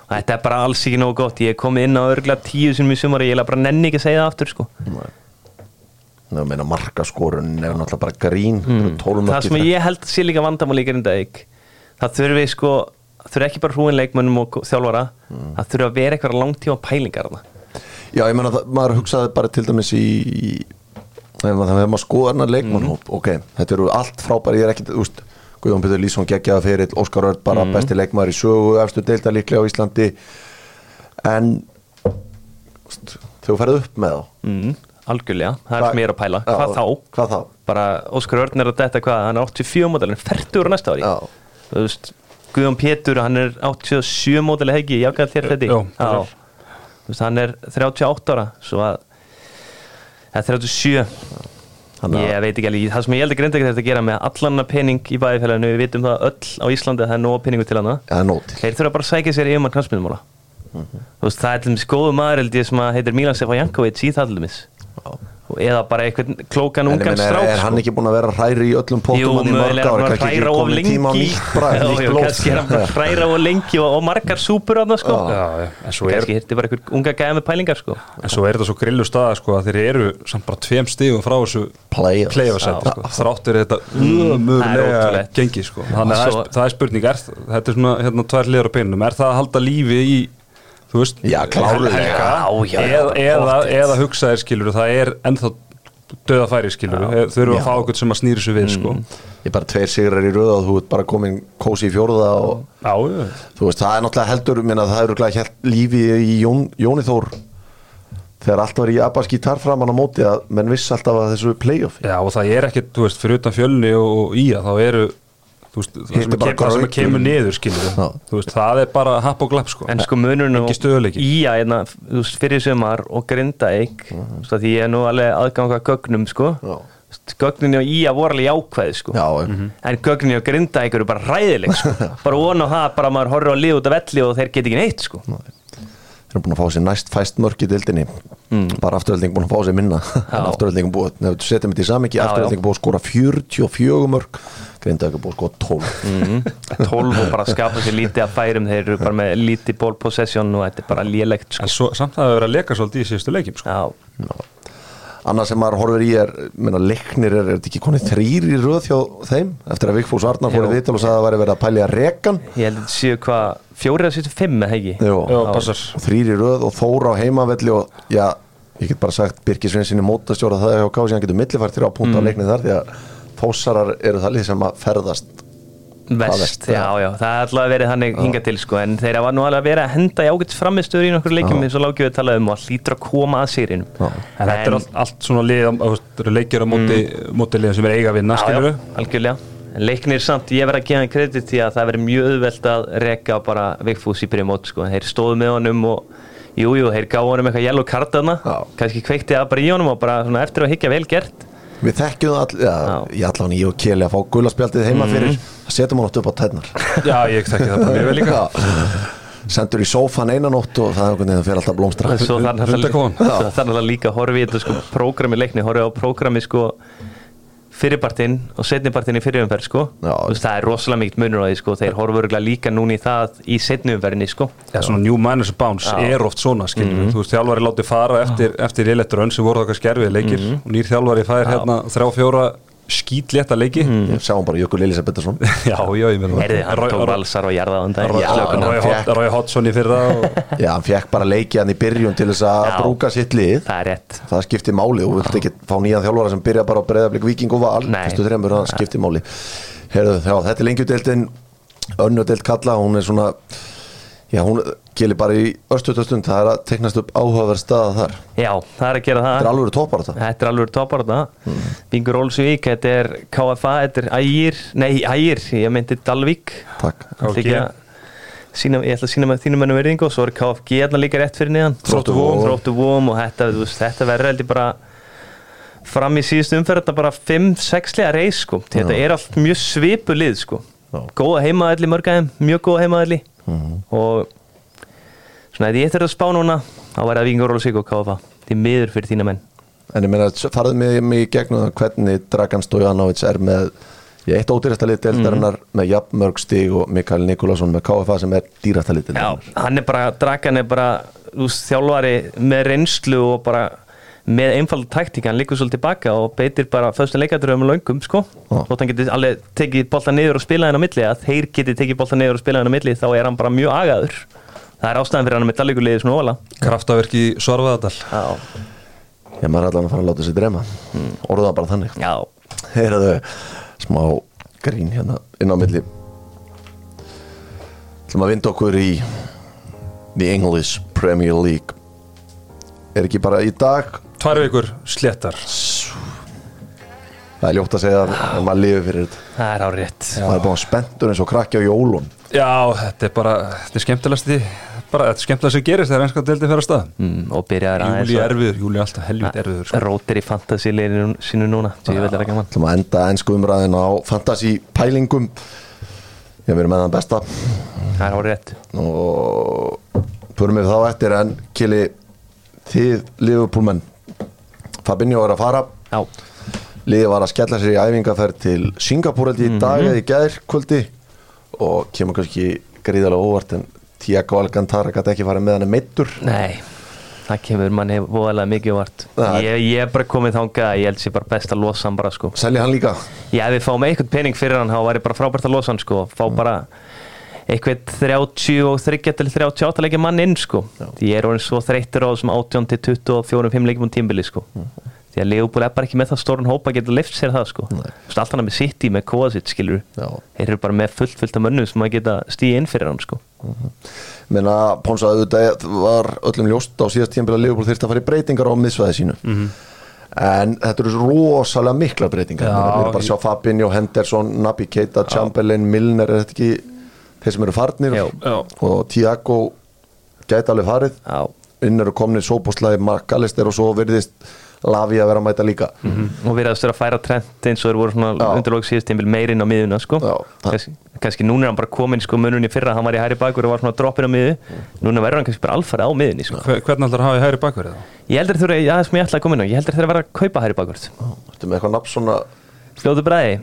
[SPEAKER 3] þetta er bara alls ekki nógu gott. Ég komið inn á örgla tíu sinum í sumari ég er bara nenni ekki að segja það aftur sko.
[SPEAKER 1] Það meina markaskorun er náttúrulega bara grín. Mm.
[SPEAKER 3] það sem ég held sé líka vandamál í gerindaðik það þurfi sko þurfi ekki bara hrúin leikmönnum og þjálfara það þurfi að vera eitthvað langtíma pælingar.
[SPEAKER 1] Já, ég meina það, maður hugsaði bara til dæmis í, í þegar maður, þegar maður skoða hennar leikmannhóp ok, þetta eru allt frábæri, ég er ekkit úst, Guðjón Pétur Lýsson geggjaða fyrir Óskar Örd bara besti leikmaður í sögu efstu deilda líklega á Íslandi. En þú ferð upp með þá.
[SPEAKER 3] Mm, algjörlega, það er ég er að pæla.
[SPEAKER 1] Já,
[SPEAKER 3] hvað þá?
[SPEAKER 1] Hvað þá?
[SPEAKER 3] bara Óskar Örn er að detta hvað? Hann er 84 módel, hann er 40 úr næsta ári.
[SPEAKER 1] Já.
[SPEAKER 3] veist, Guðjón Pétur hann er 87 módel hegi, ég ákveða þér þetta þú veist, hann er 38 ára svo að það er 37
[SPEAKER 1] Þannig að-
[SPEAKER 3] ég veit ekki alveg, það sem ég held að grinda ekki þetta að gera með allan pening í bæðifélaginu, við vitum það öll á Íslandi að það er nóg peningu til hana þeir þurfa bara að sækja sér yfirmann knastmiðmála þú veist, það er til dæmis góðu maður held ég sem að heitir Milan Sefa Jankovic í það til dæmis eða bara einhvern klókan ungan
[SPEAKER 1] er,
[SPEAKER 3] strák
[SPEAKER 1] er hann
[SPEAKER 3] sko.
[SPEAKER 1] ekki búin að vera hræri í öllum pótum hann í mörg
[SPEAKER 3] mögulega
[SPEAKER 1] ári,
[SPEAKER 3] hann að
[SPEAKER 1] kannski ekki
[SPEAKER 3] hræra of
[SPEAKER 1] komin
[SPEAKER 3] lengi.
[SPEAKER 1] tíma á nýtt bræð, nýtt blóð.
[SPEAKER 3] kannski er hann hræra of lengi og, og margar súpur að það sko
[SPEAKER 2] er,
[SPEAKER 3] kannski hirti bara einhver unga gæða með pælingar sko.
[SPEAKER 2] En svo er þetta svo grillu staða sko að þeir eru samt bara tveim stigum frá þessu
[SPEAKER 1] Playoffs.
[SPEAKER 2] playoffsæti sko. þráttur þetta
[SPEAKER 3] er
[SPEAKER 2] umurlega
[SPEAKER 3] ótrúlegt.
[SPEAKER 2] gengi sko. Þannig að það er- það er spurning þetta er svona hérna tvær liður á pinnum. Er það að halda lífi í þú veist
[SPEAKER 1] Já, klárlega.
[SPEAKER 2] eða, eða, eða hugsaðir skilur það er ennþá döða færi skilur þau eru að fá okkur sem að snýri sig við sko.
[SPEAKER 1] Ég er bara tveir sigrar í röða og þú ert bara komin kósi í fjórða og
[SPEAKER 2] já,
[SPEAKER 1] veist, það er náttúrulega heldur minna, það eru glæð helt lífi í Jón, Jóni Þór. Þegar allt var í Abbas gítar framan á móti að menn vissi alltaf að þessu playoff
[SPEAKER 2] Já og það er ekkert, þú veist, fyrir utan fjölni og, og ía þá eru veist, það, sem kem, það sem kemur niður veist, það er bara happ og glapp sko.
[SPEAKER 3] En sko
[SPEAKER 2] stöðugleiki.
[SPEAKER 3] í að hérna, fyrir sumar og grinda eik
[SPEAKER 1] Mhm.
[SPEAKER 3] sko, því ég er nú alveg aðganga gögnum sko.
[SPEAKER 1] Já.
[SPEAKER 3] Þú veist, gögnin á í að voru alveg jákvæði sko.
[SPEAKER 1] Já,
[SPEAKER 3] en gögnin á grinda eik eru bara ræðileg sko. [LAUGHS] bara von á það, bara maður horfir á lið út af velli og þeir get ekki neitt sko.
[SPEAKER 1] Þeir eru búin að fá sér næst fæst mörk í dildinni bara afturölding búin að fá sér minna. En [LAUGHS] afturölding búin, ef þú setjum þetta í samingi
[SPEAKER 3] Já,
[SPEAKER 1] afturölding búin að skora 44 mörk grinda ekki búin að skora 12
[SPEAKER 3] 12 og bara skapa sér lítið að færum. Þeir eru bara með lítið ball possession og þetta er bara lélegt sko.
[SPEAKER 2] en svo, samt það hefur verið að leka svolítið í síðustu leikjum sko.
[SPEAKER 3] Já,
[SPEAKER 1] annað sem maður horfir í er minna, leiknir er, er þetta ekki konið þrýr í röð hjá þeim? Eftir að Vigfús Arnar fór í
[SPEAKER 3] Jú.
[SPEAKER 1] viðtal og sagði að það væri verið að pælja rekan.
[SPEAKER 3] Ég held að þetta séu hvað fjóri að sýttu fimm eða ekki?
[SPEAKER 1] Og þrýr í röð og þóra á heimavelli og já, ég get bara sagt Birgir Svensinni mótastjóra það hjá Kási hann getur millifært þrjá punta
[SPEAKER 3] Mm.
[SPEAKER 1] á leiknið þar því að fósarar eru það lið sem að ferðast
[SPEAKER 3] Vest, já, já, það er alltaf verið þannig hinga til sko, en þeir hafa nú alveg verið að henda í ágætt framistöður í nokkur leikjum eins og lágjum við talaðum og hlýtur að koma að
[SPEAKER 1] Já.
[SPEAKER 2] en þetta er allt, allt svona lið þú leikjur á móti, móti liðum sem er eiga að vinna skilur
[SPEAKER 3] algjörlega. En leiknir samt, ég verð að gefa hann kredit því að það verður mjög auðvelt að reka bara Vigfús í byrjumót sko. þeir stóðu með honum og jújú, jú, þeir gáðu honum eitthvað yellow card þarna.
[SPEAKER 1] Já.
[SPEAKER 3] kannski kveikti það bara í honum og bara svona, eftir að higgja vel gert
[SPEAKER 1] Við þekkjum það all, já,
[SPEAKER 3] Já. Mhm.
[SPEAKER 1] ég allan ég og Keli að fá gulaspjaldið heima fyrir það setjum hann átt upp á tætnar
[SPEAKER 2] Já, ég þekki það bara mjög vel líka
[SPEAKER 1] sendur í sófan einan nótt og það er veginn að fyrir alltaf að blómstra
[SPEAKER 3] þarf
[SPEAKER 2] Hundakofan.
[SPEAKER 3] það líka að horfa í þetta sko, prógrami leikni, horfa á prógrami sko, fyrirpartinn og setnipartinn í fyrirumferð sko. Veist, það er rosalega mikið munur á því sko. þeir horfa örugglega líka núna í það í setniumferðinni sko.
[SPEAKER 2] Já, svona new minus bounce
[SPEAKER 3] Já.
[SPEAKER 2] Er oft svona, skiljum við, þú veist, þjálfari látið fara eftir, eftir lélettur sem voru það hvað skerfið leikir
[SPEAKER 3] Mhm.
[SPEAKER 2] og nýr þjálfari fær hérna þrjá fjóra skítlétta leiki.
[SPEAKER 1] Ég sjáum bara Jökul Elisabeth Pettersson [LAUGHS]
[SPEAKER 2] Já, já, ég meina
[SPEAKER 3] Herði, hann tók valsar og jarða undan.
[SPEAKER 2] Roy-
[SPEAKER 1] Já, hann
[SPEAKER 2] Roy
[SPEAKER 1] fékk-
[SPEAKER 2] Hod- Roy Hodgson í fyrra og [LAUGHS]
[SPEAKER 1] Já, hann fekk bara leiki hann í byrjun til þess að brúka sitt lið.
[SPEAKER 3] Það er rétt.
[SPEAKER 1] Það skiptir máli og vilt ekki fá nýjan þjálfara sem byrja bara á breyðablík viking og val.
[SPEAKER 3] Nei.
[SPEAKER 1] fyrstu þreymur, það skiptir máli. Herðu, já, þetta er lengjudeildin önnudeild kalla, hún er svona já, hún gelir bara í östutastund, það er að teknast upp áhugaverð staða þar,
[SPEAKER 3] já, það er að gera það.
[SPEAKER 1] Þetta er alveg toppar þetta
[SPEAKER 3] Þetta er alveg topar þetta Bingur Olsvík, þetta er KFA Þetta er Ægir, nei Ægir Ég meinti Dalvík.
[SPEAKER 1] Takk.
[SPEAKER 3] Að Sýna, ég ætla að sína með þínum mennum verðingu og svo er KFG hérna líka rétt fyrir niðan
[SPEAKER 1] Þróttur Vogum.
[SPEAKER 3] Þróttu Vóm og þetta, þú veist, þetta verður heldur bara fram í síðustu umferð þetta bara 5-6 lega reis sko. Þetta er allt mjög svipu lið sko.
[SPEAKER 1] Já.
[SPEAKER 3] góða heimaðalli mörgæðum, mjög góða heimaðalli og svona ef ég þurfa að spá núna þá væri það Olsvík og KFA því miður fyrir þína menn.
[SPEAKER 1] En ég meina, farið með mig í gegnum það hvernig Dragan Stojanovic er með ég eitt ódýrasta lið deildarinnar með jafnmörg stig og Mikael Nikolásson með KFA sem er dýrasta lið
[SPEAKER 3] Já,
[SPEAKER 1] deildarinnar.
[SPEAKER 3] hann er bara, Dragan er bara þú veist, þjálfari með reynslu og bara með einfalda taktík hann líkur svolítið tilbaka og beitir bara föstum leikadröfum löngum sko.
[SPEAKER 1] Já.
[SPEAKER 3] og hann getur alveg tekið bolta niður og spila henn á milli að þeir geti tekið bolta niður og spila henn á milli þá er hann bara mjög agaður. Það er ástæðan fyrir hann með dalíkulegið svona óvala
[SPEAKER 2] kraftaverk í Svarfaðardal
[SPEAKER 3] Já,
[SPEAKER 1] Ég maður er allan að fara að láta sér drema mm. orðaða bara þannig.
[SPEAKER 3] Já,
[SPEAKER 1] Heyraðu smá grín hérna inn á milli. Ætlum að vinda okkur í The English Premier League. Er ekki bara í dag
[SPEAKER 2] Tvær vikur sléttar.
[SPEAKER 1] Það er ljótt að segja að maður lifi fyrir þetta.
[SPEAKER 3] Það er á rétt.
[SPEAKER 1] Maður er búin spenntur eins og krakki á jólun
[SPEAKER 2] Já, þetta er bara, þetta er skemmtilegast því bara, þetta er skemmtilegast sem gerist þegar einska deildin fer að stað.
[SPEAKER 3] Mm, og byrjaður
[SPEAKER 2] Júli er erfiður, Júli er alltaf helvit erfiður sko.
[SPEAKER 3] rótir í fantasíleginu sínu núna því ég vil það gaman.
[SPEAKER 1] Ætlum að enda ennsku umræðin á fantasy pælingum. Ég verið með þann besta.
[SPEAKER 3] Það er á rétt.
[SPEAKER 1] Og förum við þá eftir en Kili þið Liverpoolmenn Fabinho er að fara.
[SPEAKER 3] Já,
[SPEAKER 1] liðið var að skella sér í æfingaferð til Singapúr held ég í dag eða í gær kvöldi og kemur kannski gríðarlega óvart en Tiago Alcantara gæti ekki farið með hann meittur
[SPEAKER 3] Nei, það kemur manni voðalega mikið vart
[SPEAKER 1] Það-
[SPEAKER 3] ég, ég er bara komið þangað að ég held sér bara best að losa hann bara sko.
[SPEAKER 1] Selja hann líka?
[SPEAKER 3] Já, ef við fáum eitthvað pening fyrir hann þá væri bara frábært að losa hann sko. Fá bara eitthvað 30 og 30 til 38 leikja mann inn sko. Því ég er orðin svo þreyttur á þessum 18 til 24-5 leikjum um tímbili sko. Því að Leopold er bara ekki með það stórun hópa að geta lift sér það sko. Þú veist, allt hann með City með Kovacic skilur
[SPEAKER 1] Já.
[SPEAKER 3] þeir eru bara með fullt fullt af mönnum sem að geta stíð inn fyrir hann sko.
[SPEAKER 1] Menna Ponsa auðvitað var öllum ljóst á síðast tímpil að Liverpool þyrfti að fara í breytingar á miðsvæði sínu. En þetta eru rosalega mikla breytingar.
[SPEAKER 2] Já,
[SPEAKER 1] við erum bara að sjá Fabinho, Henderson, Naby Keita Chamberlain, Milner er þetta ekki þeir sem eru farnir
[SPEAKER 3] Já.
[SPEAKER 2] Já.
[SPEAKER 1] og Tiago gæti alveg farið.
[SPEAKER 3] Já,
[SPEAKER 1] inn eru komnir Sóboslæði, McAllister og svo verðist Lavi að vera að mæta líka.
[SPEAKER 3] Og við erum að færa trend eins og þeir voru svona undirlók síðast tímbil meirinn á miðuna sko.
[SPEAKER 1] Já, það-
[SPEAKER 3] kannski, kannski núna er hann bara komin sko mununni fyrra hann var í hæri bakur og var svona droppin á miðu núna verður hann kannski bara alfarið á miðunni sko.
[SPEAKER 2] Hver- Hvernig ætlar að hafa í hæri þá?
[SPEAKER 3] ég heldur þeir já, það sem ég ætla að koma inn á. Ég heldur þeir að vera að kaupa hæri bakur.
[SPEAKER 1] Ertu með eitthvað nafn svona?
[SPEAKER 3] Fljóðu bræði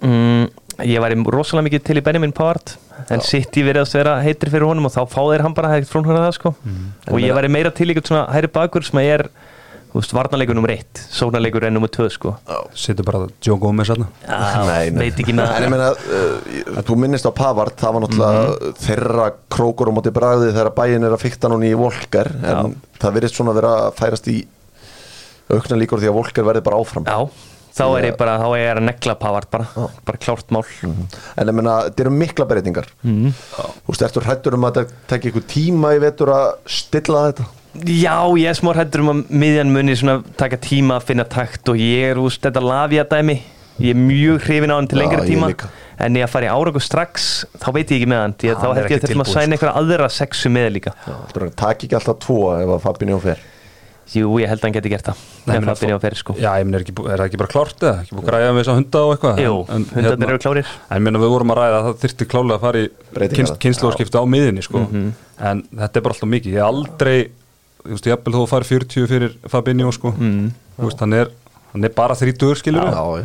[SPEAKER 3] mm, ég væri rosalega mikið til í Benjamin Pavard en sitt í verið að vera heitir fyrir honum og þá fá þeir hann bara hægt frún það sko. Og ég væri meira til eitthvað svona hæri bakur sem að ég er þú veist, varnarleikur nummer eitt, sóknarleikur er nummer tvö sko.
[SPEAKER 2] Sittur bara Joe Gomez aðna
[SPEAKER 3] Já, [LAUGHS]
[SPEAKER 1] Nei, nei.
[SPEAKER 3] veit ekki
[SPEAKER 1] En ég meina, uh, þú minnist á Pavard það var náttúrulega þeirra krókur á móti bragði þegar bæin er að fykta núna í Volker en það virðist svona vera að færast í aukna líkur því að Volker verði bara áfram.
[SPEAKER 3] Já, þá er ég bara, þá er ég að negla Pavard bara, bara klárt mál.
[SPEAKER 1] En ég meina, þetta eru mikla breytingar. Mm. Þú veist, ertu hrættur um að þetta tekja ykkur tíma í vetur að stilla þetta?
[SPEAKER 3] Já, ég er smá hrættur um að miðjan muni svona taka tíma að finna takt og ég er úst þetta lafja dæmi ég er mjög hrifin á hann til
[SPEAKER 1] Já,
[SPEAKER 3] lengri
[SPEAKER 1] ég
[SPEAKER 3] tíma.
[SPEAKER 1] líka.
[SPEAKER 3] en ég að fara í árangur strax þá veit ég ekki með hann að
[SPEAKER 2] Hann
[SPEAKER 3] þá held ég að sæna einhverja aðra sexu með líka.
[SPEAKER 1] Það takk ekki alltaf tvo ef að Fabinho fer
[SPEAKER 3] jú, ég held að hann geti gert það
[SPEAKER 2] Nei,
[SPEAKER 3] með
[SPEAKER 2] meina,
[SPEAKER 3] Fabinho fyrir sko
[SPEAKER 2] Já, ég meina, er, er það ekki bara klárt eða? Ekki búið að græja með þess að hunda og eitthvað?
[SPEAKER 3] jú,
[SPEAKER 2] En- en
[SPEAKER 3] hundarnir
[SPEAKER 2] hérna-
[SPEAKER 3] eru klárir
[SPEAKER 2] En ég meina, við vorum að ræða að það þyrfti klálega að fara í kynns, kynnslóðskipti á miðinni, sko
[SPEAKER 3] Mhm.
[SPEAKER 2] En þetta er bara alltaf mikið Ég aldrei, þú veist, ég eppil þó að fara 40 fyrir Fabinho, sko
[SPEAKER 3] Mhm.
[SPEAKER 2] Þú veist, hann er, hann er bara 30, skilur
[SPEAKER 1] Já,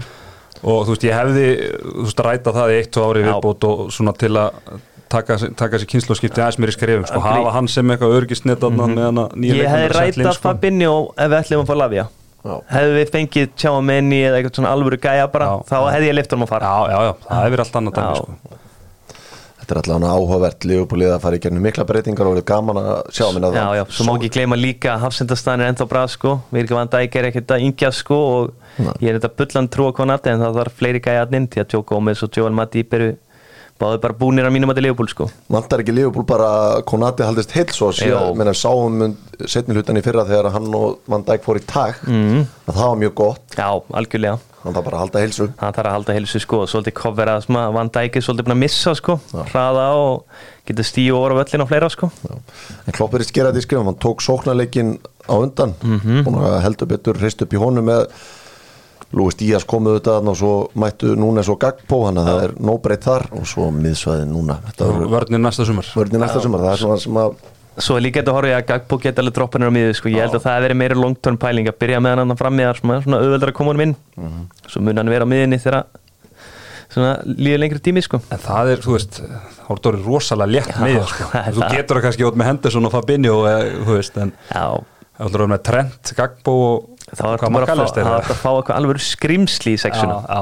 [SPEAKER 2] og þú veist, ég hefði þú veist, ræta það í eitt, tvö ári
[SPEAKER 3] Já.
[SPEAKER 2] viðbót og svona til að taka, taka sér kynnslóðskipti aðeins mér í skrefum, sko, hafa hann sem eitthvað örgisnett mm nýja
[SPEAKER 3] ég
[SPEAKER 2] að inn,
[SPEAKER 3] rætað
[SPEAKER 2] sko.
[SPEAKER 3] Fabinho ef við ætlum að fá Lavia.
[SPEAKER 1] Já.
[SPEAKER 3] hefði við fengið Tjáma Menni eða eitthvað svona alvöru gæja bara
[SPEAKER 2] Já.
[SPEAKER 3] þá hefði ég lift honum að fara.
[SPEAKER 2] Já, já, já, það hefur allt annað dæmi, sko.
[SPEAKER 1] Þetta er allavega áhugavert. Liverpoolið að fara í gernum mikla breytingar og verður gaman að sjá minna
[SPEAKER 3] Já, já, svo má ekki gleyma líka að hafsendastæðan er ennþá bra sko, Virka van Dijk er ekkert að yngja sko og
[SPEAKER 1] Nei.
[SPEAKER 3] ég er þetta bullan trú á konati en það þarf fleiri gæja að inn því að Joe Og báðu bara búnir að mínum að til Leopold sko.
[SPEAKER 1] Vantar ekki Liverpool bara Konati haldist heil svo
[SPEAKER 3] Jó.
[SPEAKER 1] síðan, sáum setni hlutan í fyrra þegar hann og Van Dijk fór í tag.
[SPEAKER 3] Mm.
[SPEAKER 1] að það var mjög gott,
[SPEAKER 3] Já, algjörlega.
[SPEAKER 1] Hann þarf bara að halda heilsu.
[SPEAKER 3] Hann þarf að halda heilsu sko. Og svolítið covera sem að Van Dijk er svolítið búin að missa sko. Hraða og geta stíu over á völlin og fleira sko.
[SPEAKER 1] Já. en Klopp er í skerað í skrifum, hann tók sóknarleikin á undan, búin að heldur betur hrist upp í honum með Lúis Díaz komuð þetta þarna og svo mættu núna svo Gagpo, hann að það er nóbreytt þar. Og svo miðsvæðin núna.
[SPEAKER 2] Vörnir næsta sumar.
[SPEAKER 1] Vörðin næsta sumar, það er svona sem að
[SPEAKER 3] Svo er líka þetta að horfa ég að Gagbo geta alveg droppanir á miðu sko, ég held að það verið meira long term pæling að byrja með hann fram með þar svona, svona auðveldar að koma honum inn. Svo mun hann vera á miðinni þegar svona líður lengri tími sko.
[SPEAKER 2] En það er, þú veist, voru dórið rosalega létt með sko. [LAUGHS]
[SPEAKER 3] það er
[SPEAKER 2] Þú
[SPEAKER 3] það.
[SPEAKER 2] getur það kannski ótt með Henderson og Fabinho eða, þú veist, en
[SPEAKER 3] Já,
[SPEAKER 2] það voru með Trent, Gagbo og
[SPEAKER 3] þá er þetta bara að fá, það að fá eitthvað alveg skrimsli í sexuna
[SPEAKER 2] Já,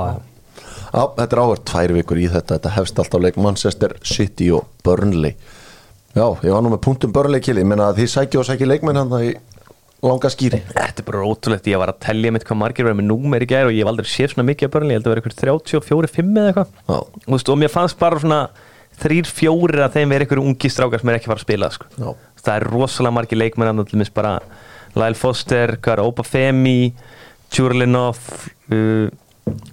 [SPEAKER 1] Já, þetta er áhverð tvær vikur í þetta. Þetta hefst alltaf leik Manchester City og Burnley. Já, ég var nú með punktum Burnley kili Ég meina að þið sækja og sækja leikmenn hann í langa skýri.
[SPEAKER 3] Þetta er bara ótrúlegt, ég var að tellja mitt hvað margir verið með númer í gær og ég hef aldrei séð svona mikið að börnli, ég held að vera eitthvað 34-5 eða eitthvað. Og mér fannst bara svona þrýr, fjórir að þeim verið eitthvað ungi strákar sem er ekki fara að spila sko.
[SPEAKER 1] já,
[SPEAKER 3] það er rosalega margir leikmenn Lyle Foster, hvað er Opa Femi Tjurlinov uh,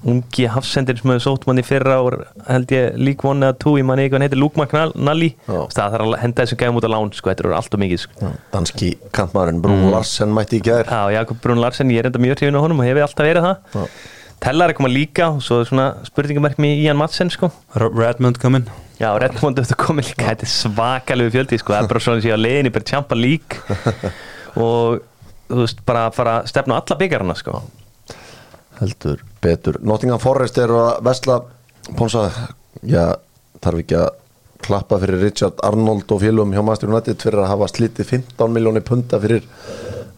[SPEAKER 3] ungi hafsendir sem hefur sótt mann í fyrra og held ég lík one eða two í manni eitthvað heitir Luke McNally. Það þarf að henda þessum gæðum út á lán sko, þetta er alltaf mikið sko.
[SPEAKER 1] Danski kantmaðurinn Brún Larsen mætti í gær.
[SPEAKER 3] Já, Jakob Brún Larsen, ég er enda mjög hrifin á honum og hefur alltaf verið það.
[SPEAKER 1] Já.
[SPEAKER 3] Tellar er koma líka og svo er svona spurningamerkmi í Ian Madsen sko.
[SPEAKER 2] Redmond kominn.
[SPEAKER 3] Já, Redmond eftir komið líka, þetta er svakalegu fjöldi sko, það er bara svona sem ég á leiðinni bara Champa League. [LAUGHS] Og þú veist, bara að fara að stefna alla byggarna sko.
[SPEAKER 1] Heldur betur. Nottingham Forest er að vesla Ponsa, já, þarf ekki að klappa fyrir Richard Arnold og félum hjá Master United fyrir að hafa slítið 15 miljónir punta fyrir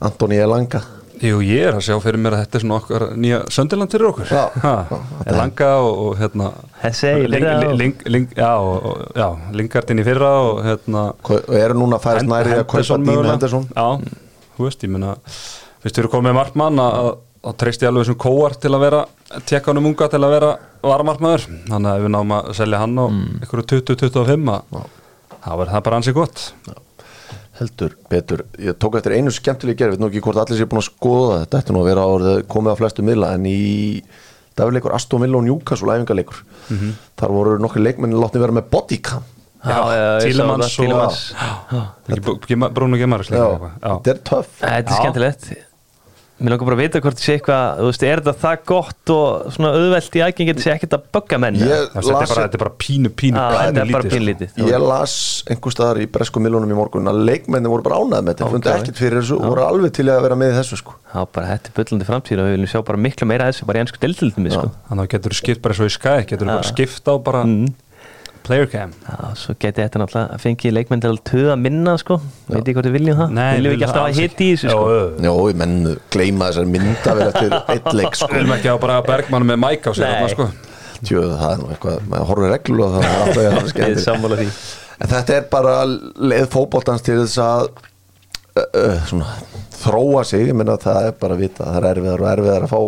[SPEAKER 1] Antoni Elanga.
[SPEAKER 2] Jú, ég er að sjá fyrir mér að þetta er svona okkar nýja söndiland fyrir okkur.
[SPEAKER 1] Já.
[SPEAKER 2] ha,
[SPEAKER 1] Já,
[SPEAKER 2] Langa og, og hérna ling, ling, ling, Já, og, já Lingardin í fyrra og hérna
[SPEAKER 1] og eru núna að færast næri að kaupa
[SPEAKER 2] Henderson
[SPEAKER 1] Dín
[SPEAKER 2] mögulega.
[SPEAKER 1] Henderson?
[SPEAKER 2] Já, þú veist, ég meina Fyrst við erum komið með markmann að að treysti alveg þessum kóar til að vera tekka honum unga til að vera varamarkmaður. Þannig að ef við náum að selja hann á
[SPEAKER 3] Mm.
[SPEAKER 2] einhverju 20-25 að þá verður það bara ansið gott.
[SPEAKER 1] Heldur betur, ég tók eftir einu skemmtileg gerð, veit nú ekki hvort allir sé búin að skoða þetta ætti nú að vera árið komið á flestu miðla en í dagleikur Aston Villa og Newcastle æfingarleikur,
[SPEAKER 2] Mhm.
[SPEAKER 1] þar voru nokkur leikmenni látni vera með bodycam
[SPEAKER 3] Það, Tílemans.
[SPEAKER 2] og
[SPEAKER 1] já, þetta er töff.
[SPEAKER 3] Þetta er skemmtilegt. Mér langar bara að vita hvort það sé eitthvað Þú veist, er þetta það gott og svona auðvelt í aðgengi Þetta sé ekkert að bögga menn
[SPEAKER 2] þetta er bara, er pínu, pínu,
[SPEAKER 3] Já,
[SPEAKER 2] pínu
[SPEAKER 3] er
[SPEAKER 2] lítið, sko.
[SPEAKER 3] pínlítið
[SPEAKER 1] Ég las einhver staðar í bresku miljónum í morgun að leikmenni voru bara ánæð með þetta, fundi ekkert fyrir þessu og voru alveg til að vera með í þessu sko.
[SPEAKER 3] Já, bara þetta er bullandi framtíð og við viljum sjá bara miklu meira af þessu bara í ennsku dildildum sko.
[SPEAKER 2] Þannig að getur þú skipt bara bara
[SPEAKER 3] Já. Já, svo geti þetta náttúrulega að fengi leikmenn til að töða minna sko. Veit ég hvort við viljum það.
[SPEAKER 2] Nei,
[SPEAKER 3] Viljum við ekki alltaf að hiti í þessu sko.
[SPEAKER 2] Jó,
[SPEAKER 1] ég menn gleyma þessar myndavel eftir eitt leik sko.
[SPEAKER 2] Við viljum ekki á bara Bergmann með mæk á sig þarna, sko.
[SPEAKER 1] Tjöðu, það er nú eitthvað, maður horfir reglu og það er alltaf að það
[SPEAKER 3] Við
[SPEAKER 1] skemmtir
[SPEAKER 3] sammála því.
[SPEAKER 1] En þetta er bara leið fótboltans til þess að uh, uh, svona, þróa sig, ég meina það er bara að vita, það er erfiðar og erfiðar að fá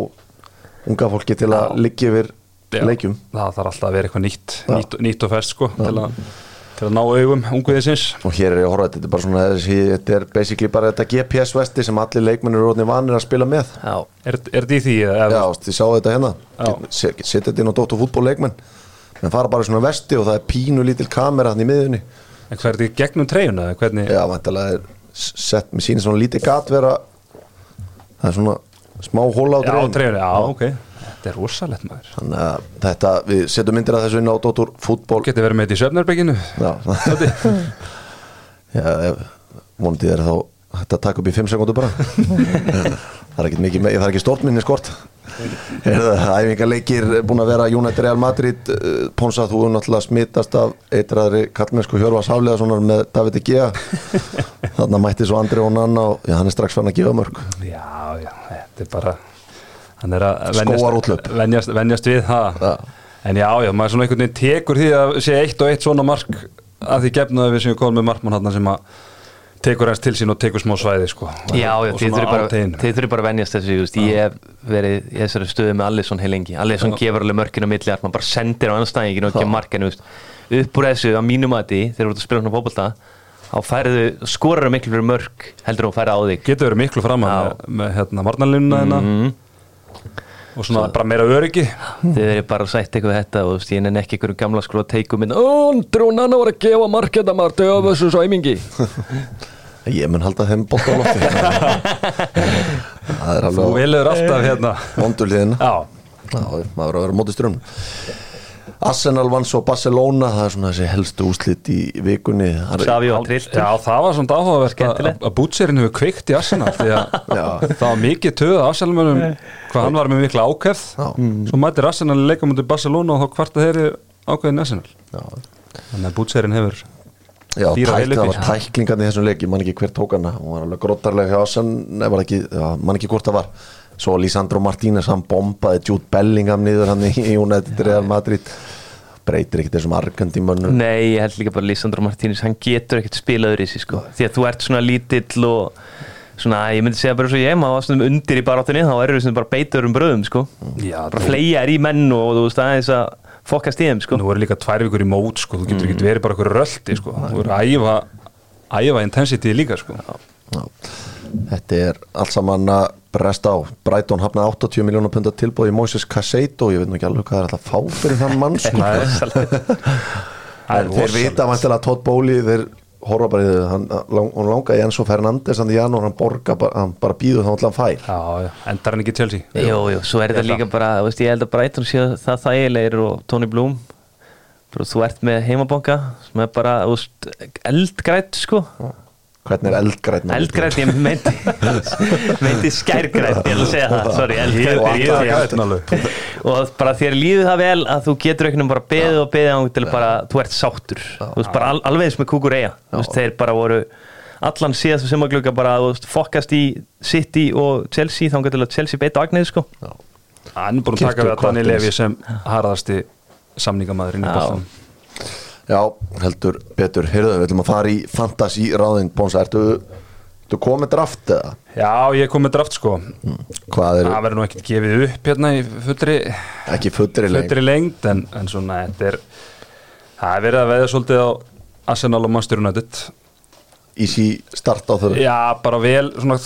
[SPEAKER 1] unga fólki til að liggja yfir
[SPEAKER 2] Já.
[SPEAKER 1] Leikjum
[SPEAKER 2] Það þarf alltaf að vera eitthvað nýtt
[SPEAKER 1] Já.
[SPEAKER 2] nýtt, nýtt og fest sko til að til að ná augum unguðisins
[SPEAKER 1] og hér er ég að horfa, þetta er bara svona þetta er basically bara þetta GPS-vesti sem allir leikmennir eru orðinni vanir að spila með
[SPEAKER 3] Já,
[SPEAKER 2] Er, er þetta í því?
[SPEAKER 1] Já,
[SPEAKER 2] eða-
[SPEAKER 1] þið sjáu þetta hérna
[SPEAKER 2] Já.
[SPEAKER 1] Set- setja þetta inn á Dóttu fútból leikmenn menn fara bara svona vesti og það er pínu lítil kamera hann í miðunni
[SPEAKER 2] En hvað er þetta í gegnum treyjuna? eða Hvernig?
[SPEAKER 1] Já, vantilega er sett með síni svona lítið gat vera það er svona smá hóla á
[SPEAKER 2] Já, treyjuna, já, ok Þetta er rosalegt maður.
[SPEAKER 1] Þannig að þetta, við setjum myndir að þessu inn á Dóttur fútból
[SPEAKER 2] Getið verið með þetta í söfnarbygginu
[SPEAKER 1] Já, [LAUGHS] vonandi er þá hægt að taka upp í 5 sekundur bara. [LAUGHS] Það er ekki mikið með, það er ekki stort minni skort. Æfingarleikir búin að vera United Real Madrid uh, Ponsa þú náttúrulega smittast af eitraðri kallmennsku Hjörvas Hafleðasonar með David Egea [LAUGHS] þannig mætti svo Andri Onanna og já, hann er strax fann að gefa mörg
[SPEAKER 2] Já, já, þetta er bara Hann er að venjast, venjast, venjast við það
[SPEAKER 1] Já.
[SPEAKER 2] En já, já, maður svona einhvern veginn tekur því að sé eitt og eitt svona mark að því gefnaði við sem við komum með markmann hann sem að tekur hans til sín og tekur smá svæði sko.
[SPEAKER 3] já, já
[SPEAKER 2] svona
[SPEAKER 3] þurfum bara,
[SPEAKER 2] á
[SPEAKER 3] að venjast þessu just, Ég hef verið í þessari stöðu með Alisson heil lengi. Alisson gefur alveg mörkinu á milli að maður bara sendir á anstæðingin og ekki markinu upp úr þessu á mínum að því þegar þú ert að spila svona fótbolta þá færðu, skorar miklu fyrir mörk heldur þú að færa á þig.
[SPEAKER 2] Getur verið miklu fram
[SPEAKER 3] Já.
[SPEAKER 2] með, með hérna, mm. Og svona bara meira öryggi.
[SPEAKER 3] Þið verið bara að sætt eitthvað við þetta og þú ég nenni ekki einhverjum gamla skróð að teiku minn Andrún, hann var að gefa marketa margt af þessu sæmingi [LAUGHS]
[SPEAKER 1] ég mun halda þeim bótt á lofti. [LAUGHS] Það er
[SPEAKER 2] Þú
[SPEAKER 1] alveg
[SPEAKER 2] velur alltaf hérna.
[SPEAKER 1] Vondulíðina
[SPEAKER 2] Já,
[SPEAKER 1] Já, maður verður að vera á móti strömm Arsenal vann svo Barcelona það er svona þessi helstu úslit í vikunni.
[SPEAKER 3] Savi og trillt.
[SPEAKER 2] Já, það var svona áhugavert að, bútserinn hefur kveikt í Arsenal því að [LAUGHS] það var mikið töð Arsenalmönum hvað hann var með mikla ákveð.
[SPEAKER 1] Já.
[SPEAKER 2] svo mætir Arsenal í leikum undir Barcelona og þá kvarta þeirri ákveðin Arsenal.
[SPEAKER 1] Já,
[SPEAKER 2] þannig að bútserinn hefur
[SPEAKER 1] Já, tæk, það var tæklingan í þessum leik ég man ekki hver tók hana. Hún var alveg grótarlega hjá Asen nei, var ekki, já, man ekki hvort það var svo Lisandro Martínez, hann bombaði Jude Bellingham niður hann í United Real Madrid. Breytir ekkert þessum argandímönnum
[SPEAKER 3] Nei, ég held líka bara Lísandro Martínez hann getur ekkert spilaður í sig sko. Því að þú ert svona lítill og svona, ég myndi segja bara svo ég maður var svona undir í baráttunni, þá erur við bara beitur um bröðum sko,
[SPEAKER 2] Já,
[SPEAKER 3] bara fleia er í menn og þú veist aðeins að fokkast í þeim sko.
[SPEAKER 2] Nú eru líka tvær vikur í mót sko, þú getur ekki verið bara okkur röldi sko. þú eru að æfa æfa intensity líka sko.
[SPEAKER 1] Já. Þetta er allt saman að bresta á Brighton hafnaði 80 miljónar pundar tilbúið í Moises Caseido ég veit nú ekki alveg hvað er alltaf fá fyrir þann mann [LAUGHS] sko.
[SPEAKER 2] Það
[SPEAKER 1] þeir vita mæntilega að Todd Bowley þeir horfa bara í þau hann, lang, hann langaði Enzo Fernandes hann í janúar hann borga bara, hann bara býður þá allan fær.
[SPEAKER 2] Já, já, endar hann ekki í Chelsea?
[SPEAKER 3] Jú, jú, svo er þetta líka bara, þú veist, ég held að Brighton sé það þægilegir og Tony Bloom þú ert með heimabanka sem er bara, eldgrætt sko
[SPEAKER 1] hvernig er eldgræt maður?
[SPEAKER 3] Eldgrætt, ég meinti [LAUGHS] meinti skærgrætt, ég ætla að segja það. Sorry,
[SPEAKER 2] Ég
[SPEAKER 3] eldgrætt
[SPEAKER 2] ég- ég- alveg.
[SPEAKER 3] og bara þér líður það vel að þú getur einhvern veginn bara beðið og beðið á til bara, þú ert sáttur. Þú veist, bara al, alveg eins með Kukureya þú veist, þeir bara voru allan síðast sem að glugga bara, þú veist, fokkast í City og Chelsea, þá getur Chelsea beitt á agnið, sko.
[SPEAKER 2] Hann er búin að taka við að Dani
[SPEAKER 1] Watkins.
[SPEAKER 2] Levi sem harðasti samningamæðurinn í
[SPEAKER 3] Já.
[SPEAKER 1] Já, heldur betur, heyrðu, við ætlum að fara í fantasy ráðin, Bónsa, ertu, ertu komið draft eða?
[SPEAKER 2] Já, ég kom með draft sko.
[SPEAKER 1] Hvað er
[SPEAKER 2] Það verður nú ekkert gefið upp hérna í fullri,
[SPEAKER 1] ekki fullri lengt?
[SPEAKER 2] fullri lengd en, en svona, þetta er það er verið að veða svolítið á Arsenal og Manchester United.
[SPEAKER 1] Easy start á þau
[SPEAKER 2] Já, bara vel, svona,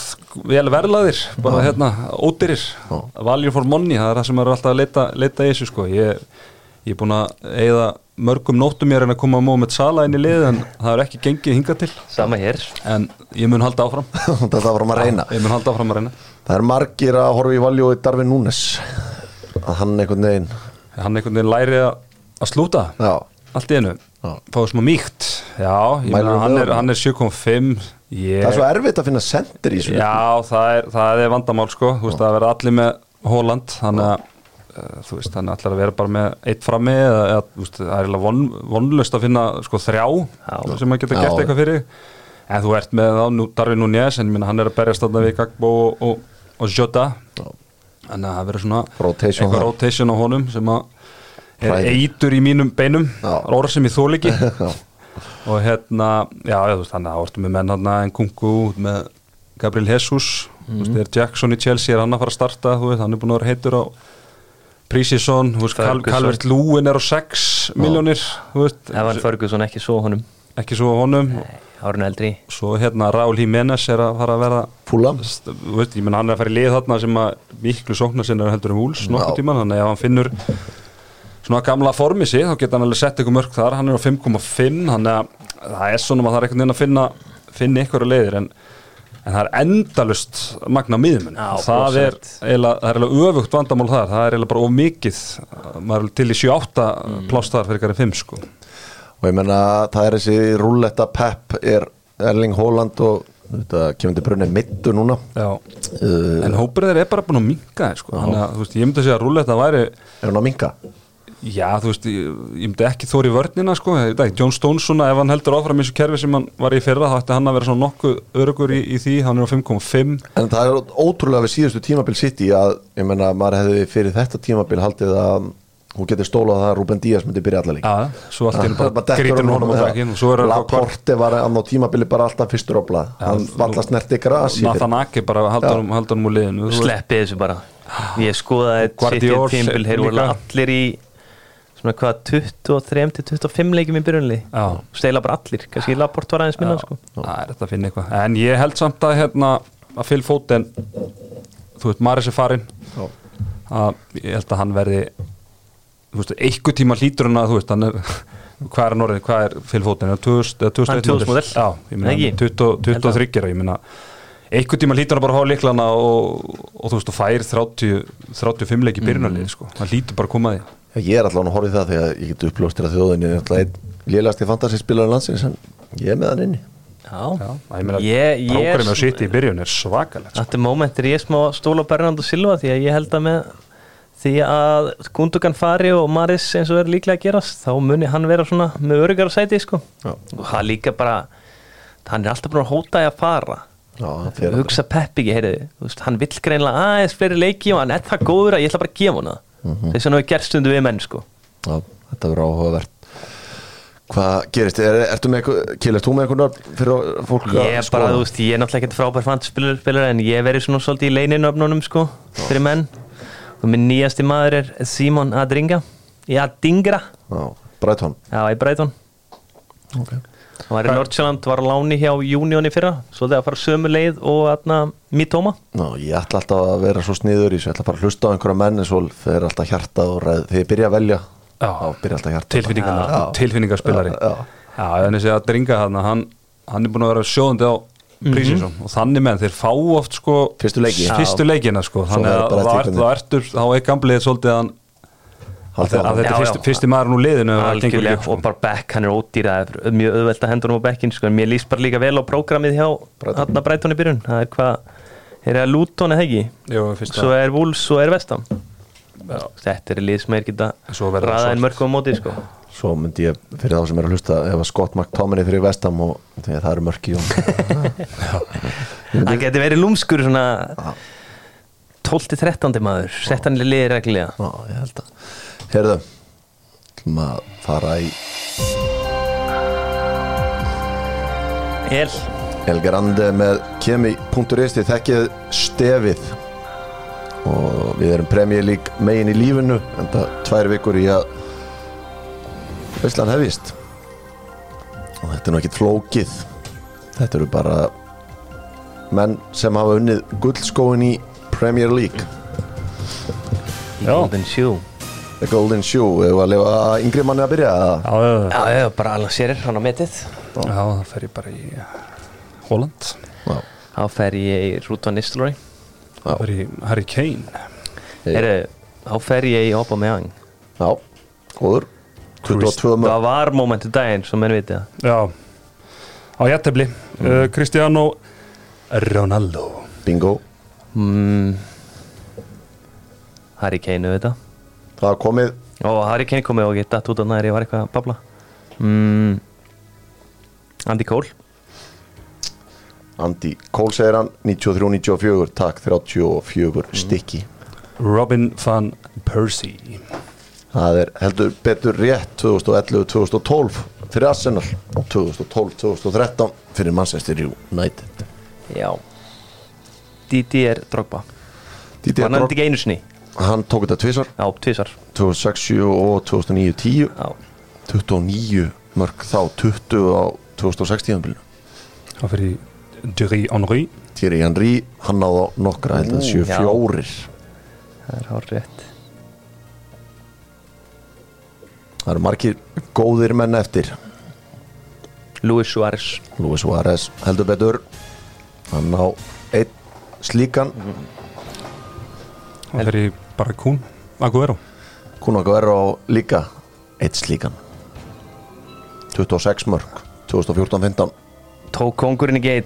[SPEAKER 2] vel verlaðir bara hérna, ódýrir.
[SPEAKER 1] Já.
[SPEAKER 2] value for money, það er það sem er alltaf að leita, leita í þessu sko. Ég, ég er búin að eigða mörgum nóttum mér en að koma að móa með Sala inn í lið en það er ekki gengið hingað til.
[SPEAKER 3] Sama hér.
[SPEAKER 2] En ég mun halda áfram. [LAUGHS]
[SPEAKER 1] Þetta var að reyna.
[SPEAKER 2] Ég mun halda áfram að reyna.
[SPEAKER 1] Það er margir að horfa í valjói Darvin Núnes að hann einhvern veginn
[SPEAKER 2] hann einhvern veginn læri að, að slúta.
[SPEAKER 1] Já,
[SPEAKER 2] allt í einu,
[SPEAKER 1] Já.
[SPEAKER 2] fáið smá mýkt. Já, ég meina, hann, er, hann er 7.5 ég,
[SPEAKER 1] það er svo erfitt að finna sendir í þessu.
[SPEAKER 2] Já, það er, það er vandamál sko, þú veist, það verður allir með Holland, þannig að þú veist, þannig ætlar að vera bara með eitt frammi eða, eða veist, það er eiginlega von, vonlust að finna sko þrjá
[SPEAKER 3] Já.
[SPEAKER 2] sem að geta
[SPEAKER 1] Já.
[SPEAKER 2] gert eitthvað fyrir. En þú ert með þá, nú, Darvin Núñez en minna, hann er að berjast þarna við Gagbo og, og, og Jota. Þannig að það verður svona
[SPEAKER 1] Rotation
[SPEAKER 2] eitthvað rotation á honum sem að er
[SPEAKER 1] Hræðilegt.
[SPEAKER 2] eitur í mínum beinum. Orð sem ég þól ekki. [LAUGHS] Og hérna, já, já, veist, þannig að ártum við menn hann en Kungu með Gabriel Jesus. Þú veist, er Jackson í Chelsea er hann að fara að starta, þú veist, hann er búin að vera heitur á Prísísson. Calvert Lúin er á 6 miljónir
[SPEAKER 3] Evan Ferguson ekki svo honum.
[SPEAKER 2] Ekki svo honum.
[SPEAKER 3] Árun eldri.
[SPEAKER 2] Svo hérna Raúl Jiménez er að fara að vera
[SPEAKER 1] Fúla
[SPEAKER 2] þú veist, ég menn hann er að fara í lið þarna sem að miklu sóknar sinna heldur um Úls nokkuð
[SPEAKER 1] Já.
[SPEAKER 2] tíman, þannig að ef hann finnur svona gamla formi sig, þá geta hann alveg sett ykkur mörg þar, hann er á 5,5 þannig að það er svona að það er einhvern veginn að finna finna ykkur leiðir en en það er endalust magna miðmun
[SPEAKER 3] Já,
[SPEAKER 2] það er eiginlega, er öfugt vandamál þar. Það er eiginlega bara of mikið. Maður er til í 7-8
[SPEAKER 3] Mm.
[SPEAKER 2] pláss þar fyrir hverja 5 sko.
[SPEAKER 1] Og ég menna það er þessi rúlletta pepp er Erling Haaland og þetta kemur til brunni mittu núna. Uh,
[SPEAKER 2] en hópur þeir er bara búin að minka sko. þannig veist, ég myndi að segja að rúlletta væri
[SPEAKER 1] er hann að minka
[SPEAKER 2] Já, þú veist, ég, ég myndi ekki þóri vörnina sko, ég veit ekki, John Stones svona, ef hann heldur áfram í þessu kerfi sem hann var í fyrra þá ætti hann að vera svona nokkuð örugur í, í því. Hann er á 5,5
[SPEAKER 1] en það er ótrúlega við síðustu tímabil sitt í að ég menna maður hefði fyrir þetta tímabil haldið að hún getur stólað að Ruben Díaz myndi byrja allar líka
[SPEAKER 2] Já, svo allt einu bara grítur
[SPEAKER 1] hann
[SPEAKER 2] honum
[SPEAKER 1] það.
[SPEAKER 2] og svo er
[SPEAKER 1] Laporte var á tímabili bara alltaf fyrstur blað. Hann valla snerti grasi
[SPEAKER 2] Nathan Ake bara haldur honum, haldur honum úr liðinu þú veist.
[SPEAKER 3] Sleppi þessu bara. Ég skoðaði City tímbil Þeir voru allir í Svona hvað 23 til 25 leikjum í byrjunli
[SPEAKER 2] Já.
[SPEAKER 3] Stela bara allir Kannski Laport var aðeins minna sko.
[SPEAKER 2] Það er þetta að finna eitthvað. En ég held samt að hérna að Phil Foden þú veist, Maris er farinn.
[SPEAKER 1] Já.
[SPEAKER 2] að ég held að hann verði þú veist, einhver tíma hlýtur hann að þú veist, hann er hvað er hann orðið, hvað er er 2000 eða 2001
[SPEAKER 3] Hann er 2000 model.
[SPEAKER 2] Já, ég? 20 23 ára, ég meina einhver tíma hlýtur hann bara að fá líklana og, og þú veist, og fær 30 35 leiki byrjunarlið, sko. Hann hlýtur bara að koma því
[SPEAKER 1] ég er alltaf að horfa í það því að ég get uppljóstir að þjóðinni er alltaf einn lélasti fantasyspilar landsins en ég er með hann inni
[SPEAKER 2] Já,
[SPEAKER 3] Já,
[SPEAKER 2] ég meina,
[SPEAKER 3] Ég- ég er
[SPEAKER 2] á í er svakalegt, sko.
[SPEAKER 3] Þetta moment er ég smá stóla á Bernardo Silva því að ég held að með því að Gundogan fari og Maris eins og er líklega að gerast þá muni hann vera svona með örugar sæti sko.
[SPEAKER 1] Já.
[SPEAKER 3] og það líka bara hann er alltaf búin að hóta í að fara
[SPEAKER 1] Já, að-
[SPEAKER 3] hugsa Pep ekki, heyrðu hann vill greinlega aðeins fleiri leiki og hann er það góður að ég ætla bara að gefa hann það þess að hann hefur gert stundu við menn sko.
[SPEAKER 1] Já, þetta verður áhugavert. Hvað gerist? Er, ertu með eitthvað, Kjelist þú með eitthvað nöfn fyrir fólk að
[SPEAKER 3] ég er bara, þú veist, ég er náttúrulega ekki frábær fantaspilar en ég verið svona svolítið í leininu sko, fyrir menn. Og minn nýjasti maður er Simon Adringa. Adingra.
[SPEAKER 1] Já, Brighton.
[SPEAKER 3] Já, í Breitón
[SPEAKER 1] okay.
[SPEAKER 3] Hann var í Nordsjöland, var á láni hjá Júnión í fyrra. Svo þegar að fara sömu leið og atna, Mitoma.
[SPEAKER 1] Ná, ég ætla alltaf að vera svo sniður í þessu. Ég ætla bara að hlusta á einhverja menn en svo fer alltaf hjartað og ræð Þegar ég byrja að velja
[SPEAKER 2] Já.
[SPEAKER 1] þá byrja alltaf hjartað. Já,
[SPEAKER 2] þannig sé að dringa hann hann, hann er búin að vera sjóðandi á prísinsson og þannig með þeir fá oft sko
[SPEAKER 1] Fyrstu leiki.
[SPEAKER 2] fyrstu leikina sko. Þannig að þá ertur þá er gamlið svolítið að hann. Þetta er fyrsti,
[SPEAKER 3] já.
[SPEAKER 2] fyrsti maður nú liðinu og sko.
[SPEAKER 3] og bara Beck, hann er ódýra það er mjög auðvelt að henda honum á Beckin sko. mér líst bara líka vel á prógramið hjá
[SPEAKER 1] Brighton.
[SPEAKER 3] Atna Breitón í byrjun það er hvað, er það Luton eða
[SPEAKER 2] fyrsta-
[SPEAKER 3] svo er Wolves og er Vestam þetta er lið sem er geta
[SPEAKER 2] Svo verður það
[SPEAKER 3] ræða
[SPEAKER 2] svart.
[SPEAKER 3] en mörgum á móti sko.
[SPEAKER 1] Svo myndi ég fyrir þá sem er að hlusta ef að Scott McTominay fyrir vestam og því að það eru mörki
[SPEAKER 3] það geti verið lúmskur svona 12-13 maður sett hann í liði reglulega
[SPEAKER 1] Já, ég held að Herðu, ætlum að fara í
[SPEAKER 3] El
[SPEAKER 1] El Grande með kemi.is þið þekkið stefið. Og við erum Premier League megin í lífinu en það tvær vikur í að Veistlan hefist og þetta er nú ekkit flókið. Þetta eru bara menn sem hafa unnið guldskóin í Premier League.
[SPEAKER 3] Golden Shoe
[SPEAKER 1] The Golden Shoe, hefur að lifa yngri manni að byrja?
[SPEAKER 2] Já, já, já.
[SPEAKER 3] Já, já, bara Alan Shearer, hann á metið.
[SPEAKER 2] Já, það fer ég bara í Holland.
[SPEAKER 1] Já,
[SPEAKER 3] Þá fer ég í Ruth van Nistelrooy.
[SPEAKER 2] Það fer í Harry Kane.
[SPEAKER 1] Hey.
[SPEAKER 3] Heru, Þá fer ég í Aubameyang.
[SPEAKER 1] Já góður. 22 mörg
[SPEAKER 3] Það var momentu daginn, sem menn viti
[SPEAKER 2] Já, á jættefli uh, Cristiano Ronaldo.
[SPEAKER 1] Bingo.
[SPEAKER 3] Mm. Harry Kane, auðvitað
[SPEAKER 1] það er komið.
[SPEAKER 3] Og Harry Kane komið og geta út af næri, ég var eitthvað að babla. Mm. Andy Cole.
[SPEAKER 1] Andy Cole segir hann 93-94, takk 34 stykki.
[SPEAKER 2] Robin van Persie.
[SPEAKER 1] Það er heldur betur rétt 2011-2012 fyrir Arsenal og 2012-2013 fyrir Manchester United.
[SPEAKER 3] Já. Didier Drogba.
[SPEAKER 1] Didier
[SPEAKER 3] Var hann
[SPEAKER 1] Hann tók þetta tvisar
[SPEAKER 3] Já, tvisar
[SPEAKER 1] 2006 og 2009-10
[SPEAKER 3] Já,
[SPEAKER 1] 29 mörg þá 20 á 2006 tíðanbílinu
[SPEAKER 2] Það fyrir Dury Henry.
[SPEAKER 1] Thierry Henry, hann náði á nokkra held að
[SPEAKER 3] Ú,
[SPEAKER 1] séu
[SPEAKER 3] já.
[SPEAKER 1] fjórir.
[SPEAKER 3] Það er hár rétt.
[SPEAKER 1] Það eru margir góðir menn eftir.
[SPEAKER 3] Luis Suárez.
[SPEAKER 1] Luis Suárez heldur betur. Hann á einn slíkan.
[SPEAKER 2] Það fyrir bara Kún Aguero.
[SPEAKER 1] Kunago er á líka einn slíkan. 26 mörg 2014-15
[SPEAKER 3] Tók kongurinn ekki einn?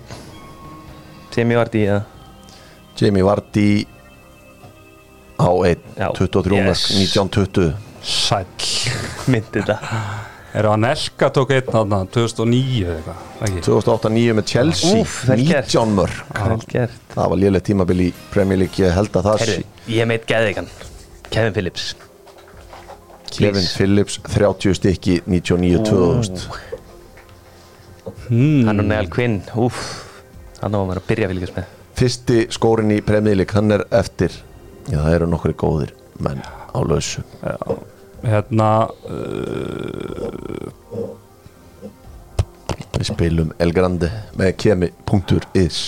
[SPEAKER 3] Sem ég vart í það
[SPEAKER 1] Jamie Vardy á einn.
[SPEAKER 3] Já.
[SPEAKER 1] 23 mörg
[SPEAKER 3] Yes.
[SPEAKER 1] 1920
[SPEAKER 2] Sæll. [LAUGHS]
[SPEAKER 3] Myndi þetta
[SPEAKER 2] Eru hann Elka tók einn þarna 2009 eða eitthvað ekki?
[SPEAKER 1] 2008-9 með Chelsea
[SPEAKER 3] gert.
[SPEAKER 1] 19 mörg það var lélega tímabil í Premier League ég held að það
[SPEAKER 3] Herri,
[SPEAKER 1] sé
[SPEAKER 3] ég meit geðigan Kevin Phillips
[SPEAKER 1] Kevin
[SPEAKER 3] please.
[SPEAKER 1] Phillips 30 stykki 99-2000
[SPEAKER 2] Hmm.
[SPEAKER 3] Hann og Neal Quinn Úf Hann á að vera að byrja að fylgjast með
[SPEAKER 1] fyrsti skórin í Premier League hann er eftir já það eru nokkri góðir menn á lausu
[SPEAKER 2] Já. Hérna uh,
[SPEAKER 1] við spilum El Grande með kemi.is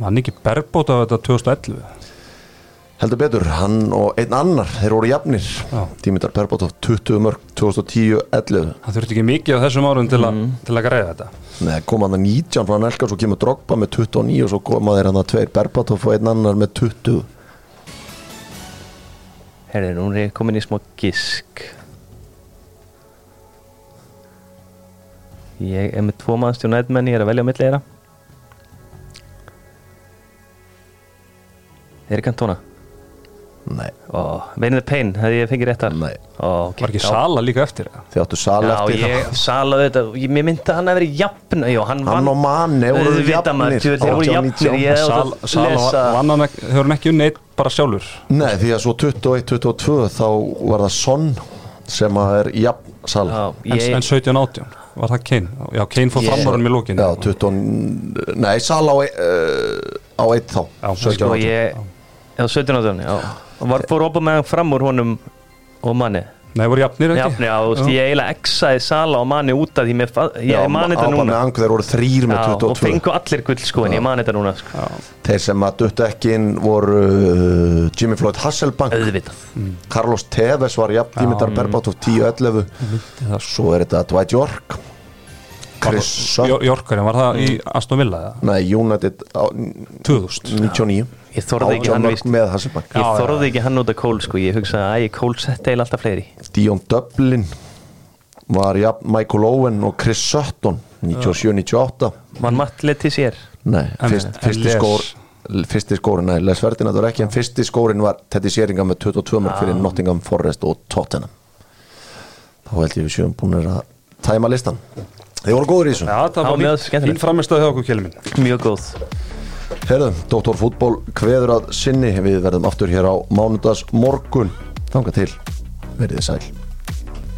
[SPEAKER 2] Hann ekki berbót á þetta 2011
[SPEAKER 1] heldur betur, hann og einn annar þeir voru jafnir.
[SPEAKER 2] Já.
[SPEAKER 1] Dimitar Perbotov 20 mörg 2010-11
[SPEAKER 2] Það þurfti ekki mikið á þessum árum til, a, til að greiða þetta.
[SPEAKER 1] Nei, kom hann að 19 frá Nelka svo kemur Drogba með 29 og svo koma þeir hann að tveir Perbotov og einn annar með 20
[SPEAKER 3] Herri, nú er komin í smá gisk. Ég er með tvo mannstjón nætmenn Ég er að velja á milli þeirra. Erik Antona
[SPEAKER 1] Nei,
[SPEAKER 3] Ó, Vinnie the Pain, hefði ég fengið réttar?
[SPEAKER 1] Nei,
[SPEAKER 3] Ó, ok,
[SPEAKER 2] Var ekki
[SPEAKER 3] já.
[SPEAKER 2] Sala líka eftir það?
[SPEAKER 1] þið áttu sal
[SPEAKER 3] Já,
[SPEAKER 1] eftir
[SPEAKER 3] ég salaði þetta ég, Mér myndi að hann að vera jafn Jó, hann,
[SPEAKER 1] Hann og Mane voru
[SPEAKER 3] Auðvitað maður,
[SPEAKER 1] jafnir,
[SPEAKER 3] Þeir voru
[SPEAKER 1] 18,
[SPEAKER 3] jafnir.
[SPEAKER 1] 19.
[SPEAKER 3] Ég hefði
[SPEAKER 2] Sala, Sala vann hann ekki, hefur hann ekki unnið bara sjálfur?
[SPEAKER 1] Nei, því að svo 21-22 þá var það Son sem að er jafn sal
[SPEAKER 3] Já,
[SPEAKER 2] En,
[SPEAKER 3] ég,
[SPEAKER 2] en 17-18, var það Kane? Já, Kane fór
[SPEAKER 3] Ég-
[SPEAKER 2] fram á hann í lókin
[SPEAKER 1] Já, 20 Nei, sal á, uh, á eitt þá.
[SPEAKER 2] Já,
[SPEAKER 1] 17
[SPEAKER 3] sko, ég Já, 17 áttun, já. Og var fór hann fram úr honum og manni?
[SPEAKER 2] Nei, voru jafnir ekki?
[SPEAKER 3] Já, já, þú veist, ég eiginlega exaði Sala og manni út af því mér, ég,
[SPEAKER 1] Já,
[SPEAKER 3] mani þetta núna.
[SPEAKER 1] með ang, þeir voru þrýr með
[SPEAKER 3] Já, og
[SPEAKER 1] 22
[SPEAKER 3] fengu allir gull sko en ég mani þetta núna sko.
[SPEAKER 2] Já,
[SPEAKER 1] Þeir sem að duttu ekki inn voru uh, Jimmy Floyd Hasselbank.
[SPEAKER 3] Auðvitað.
[SPEAKER 1] Carlos Tevez var jafn Dimitar Berbatov 10-11
[SPEAKER 2] það
[SPEAKER 1] Svo er þetta Dwight York Chris Sutton
[SPEAKER 2] Jorkarinn, var það í Aston Villa eða?
[SPEAKER 1] Nei, United á
[SPEAKER 2] 2000
[SPEAKER 1] 99
[SPEAKER 3] Ég þorði ekki
[SPEAKER 1] 18
[SPEAKER 3] hann Ég þorði ekki hann út af Cole sko. Ég hugsaði að ég Cole sett eil alltaf fleiri.
[SPEAKER 1] Dion Dublin var jafn Michael Owen og Chris Sutton 97-98
[SPEAKER 3] Man matt letið sér
[SPEAKER 1] Nei, fyrsti skór fyrsti skórin, nei, Les Ferdinand var ekki en fyrsti skórin var Teddy Sheringham með 22 mörg fyrir Nottingham Forest og Tottenham. Þá held ég við sjöum búin að tæma listan þeir voru góður í þessu.
[SPEAKER 2] Já, það var
[SPEAKER 3] mjög
[SPEAKER 2] fín, framistöð hjá okkur kjölum minn.
[SPEAKER 3] Mjög góð.
[SPEAKER 1] Herðu, Dr. Fútból kveður að sinni. Við verðum aftur hér á mánudags morgun þanga til, verið þið sæl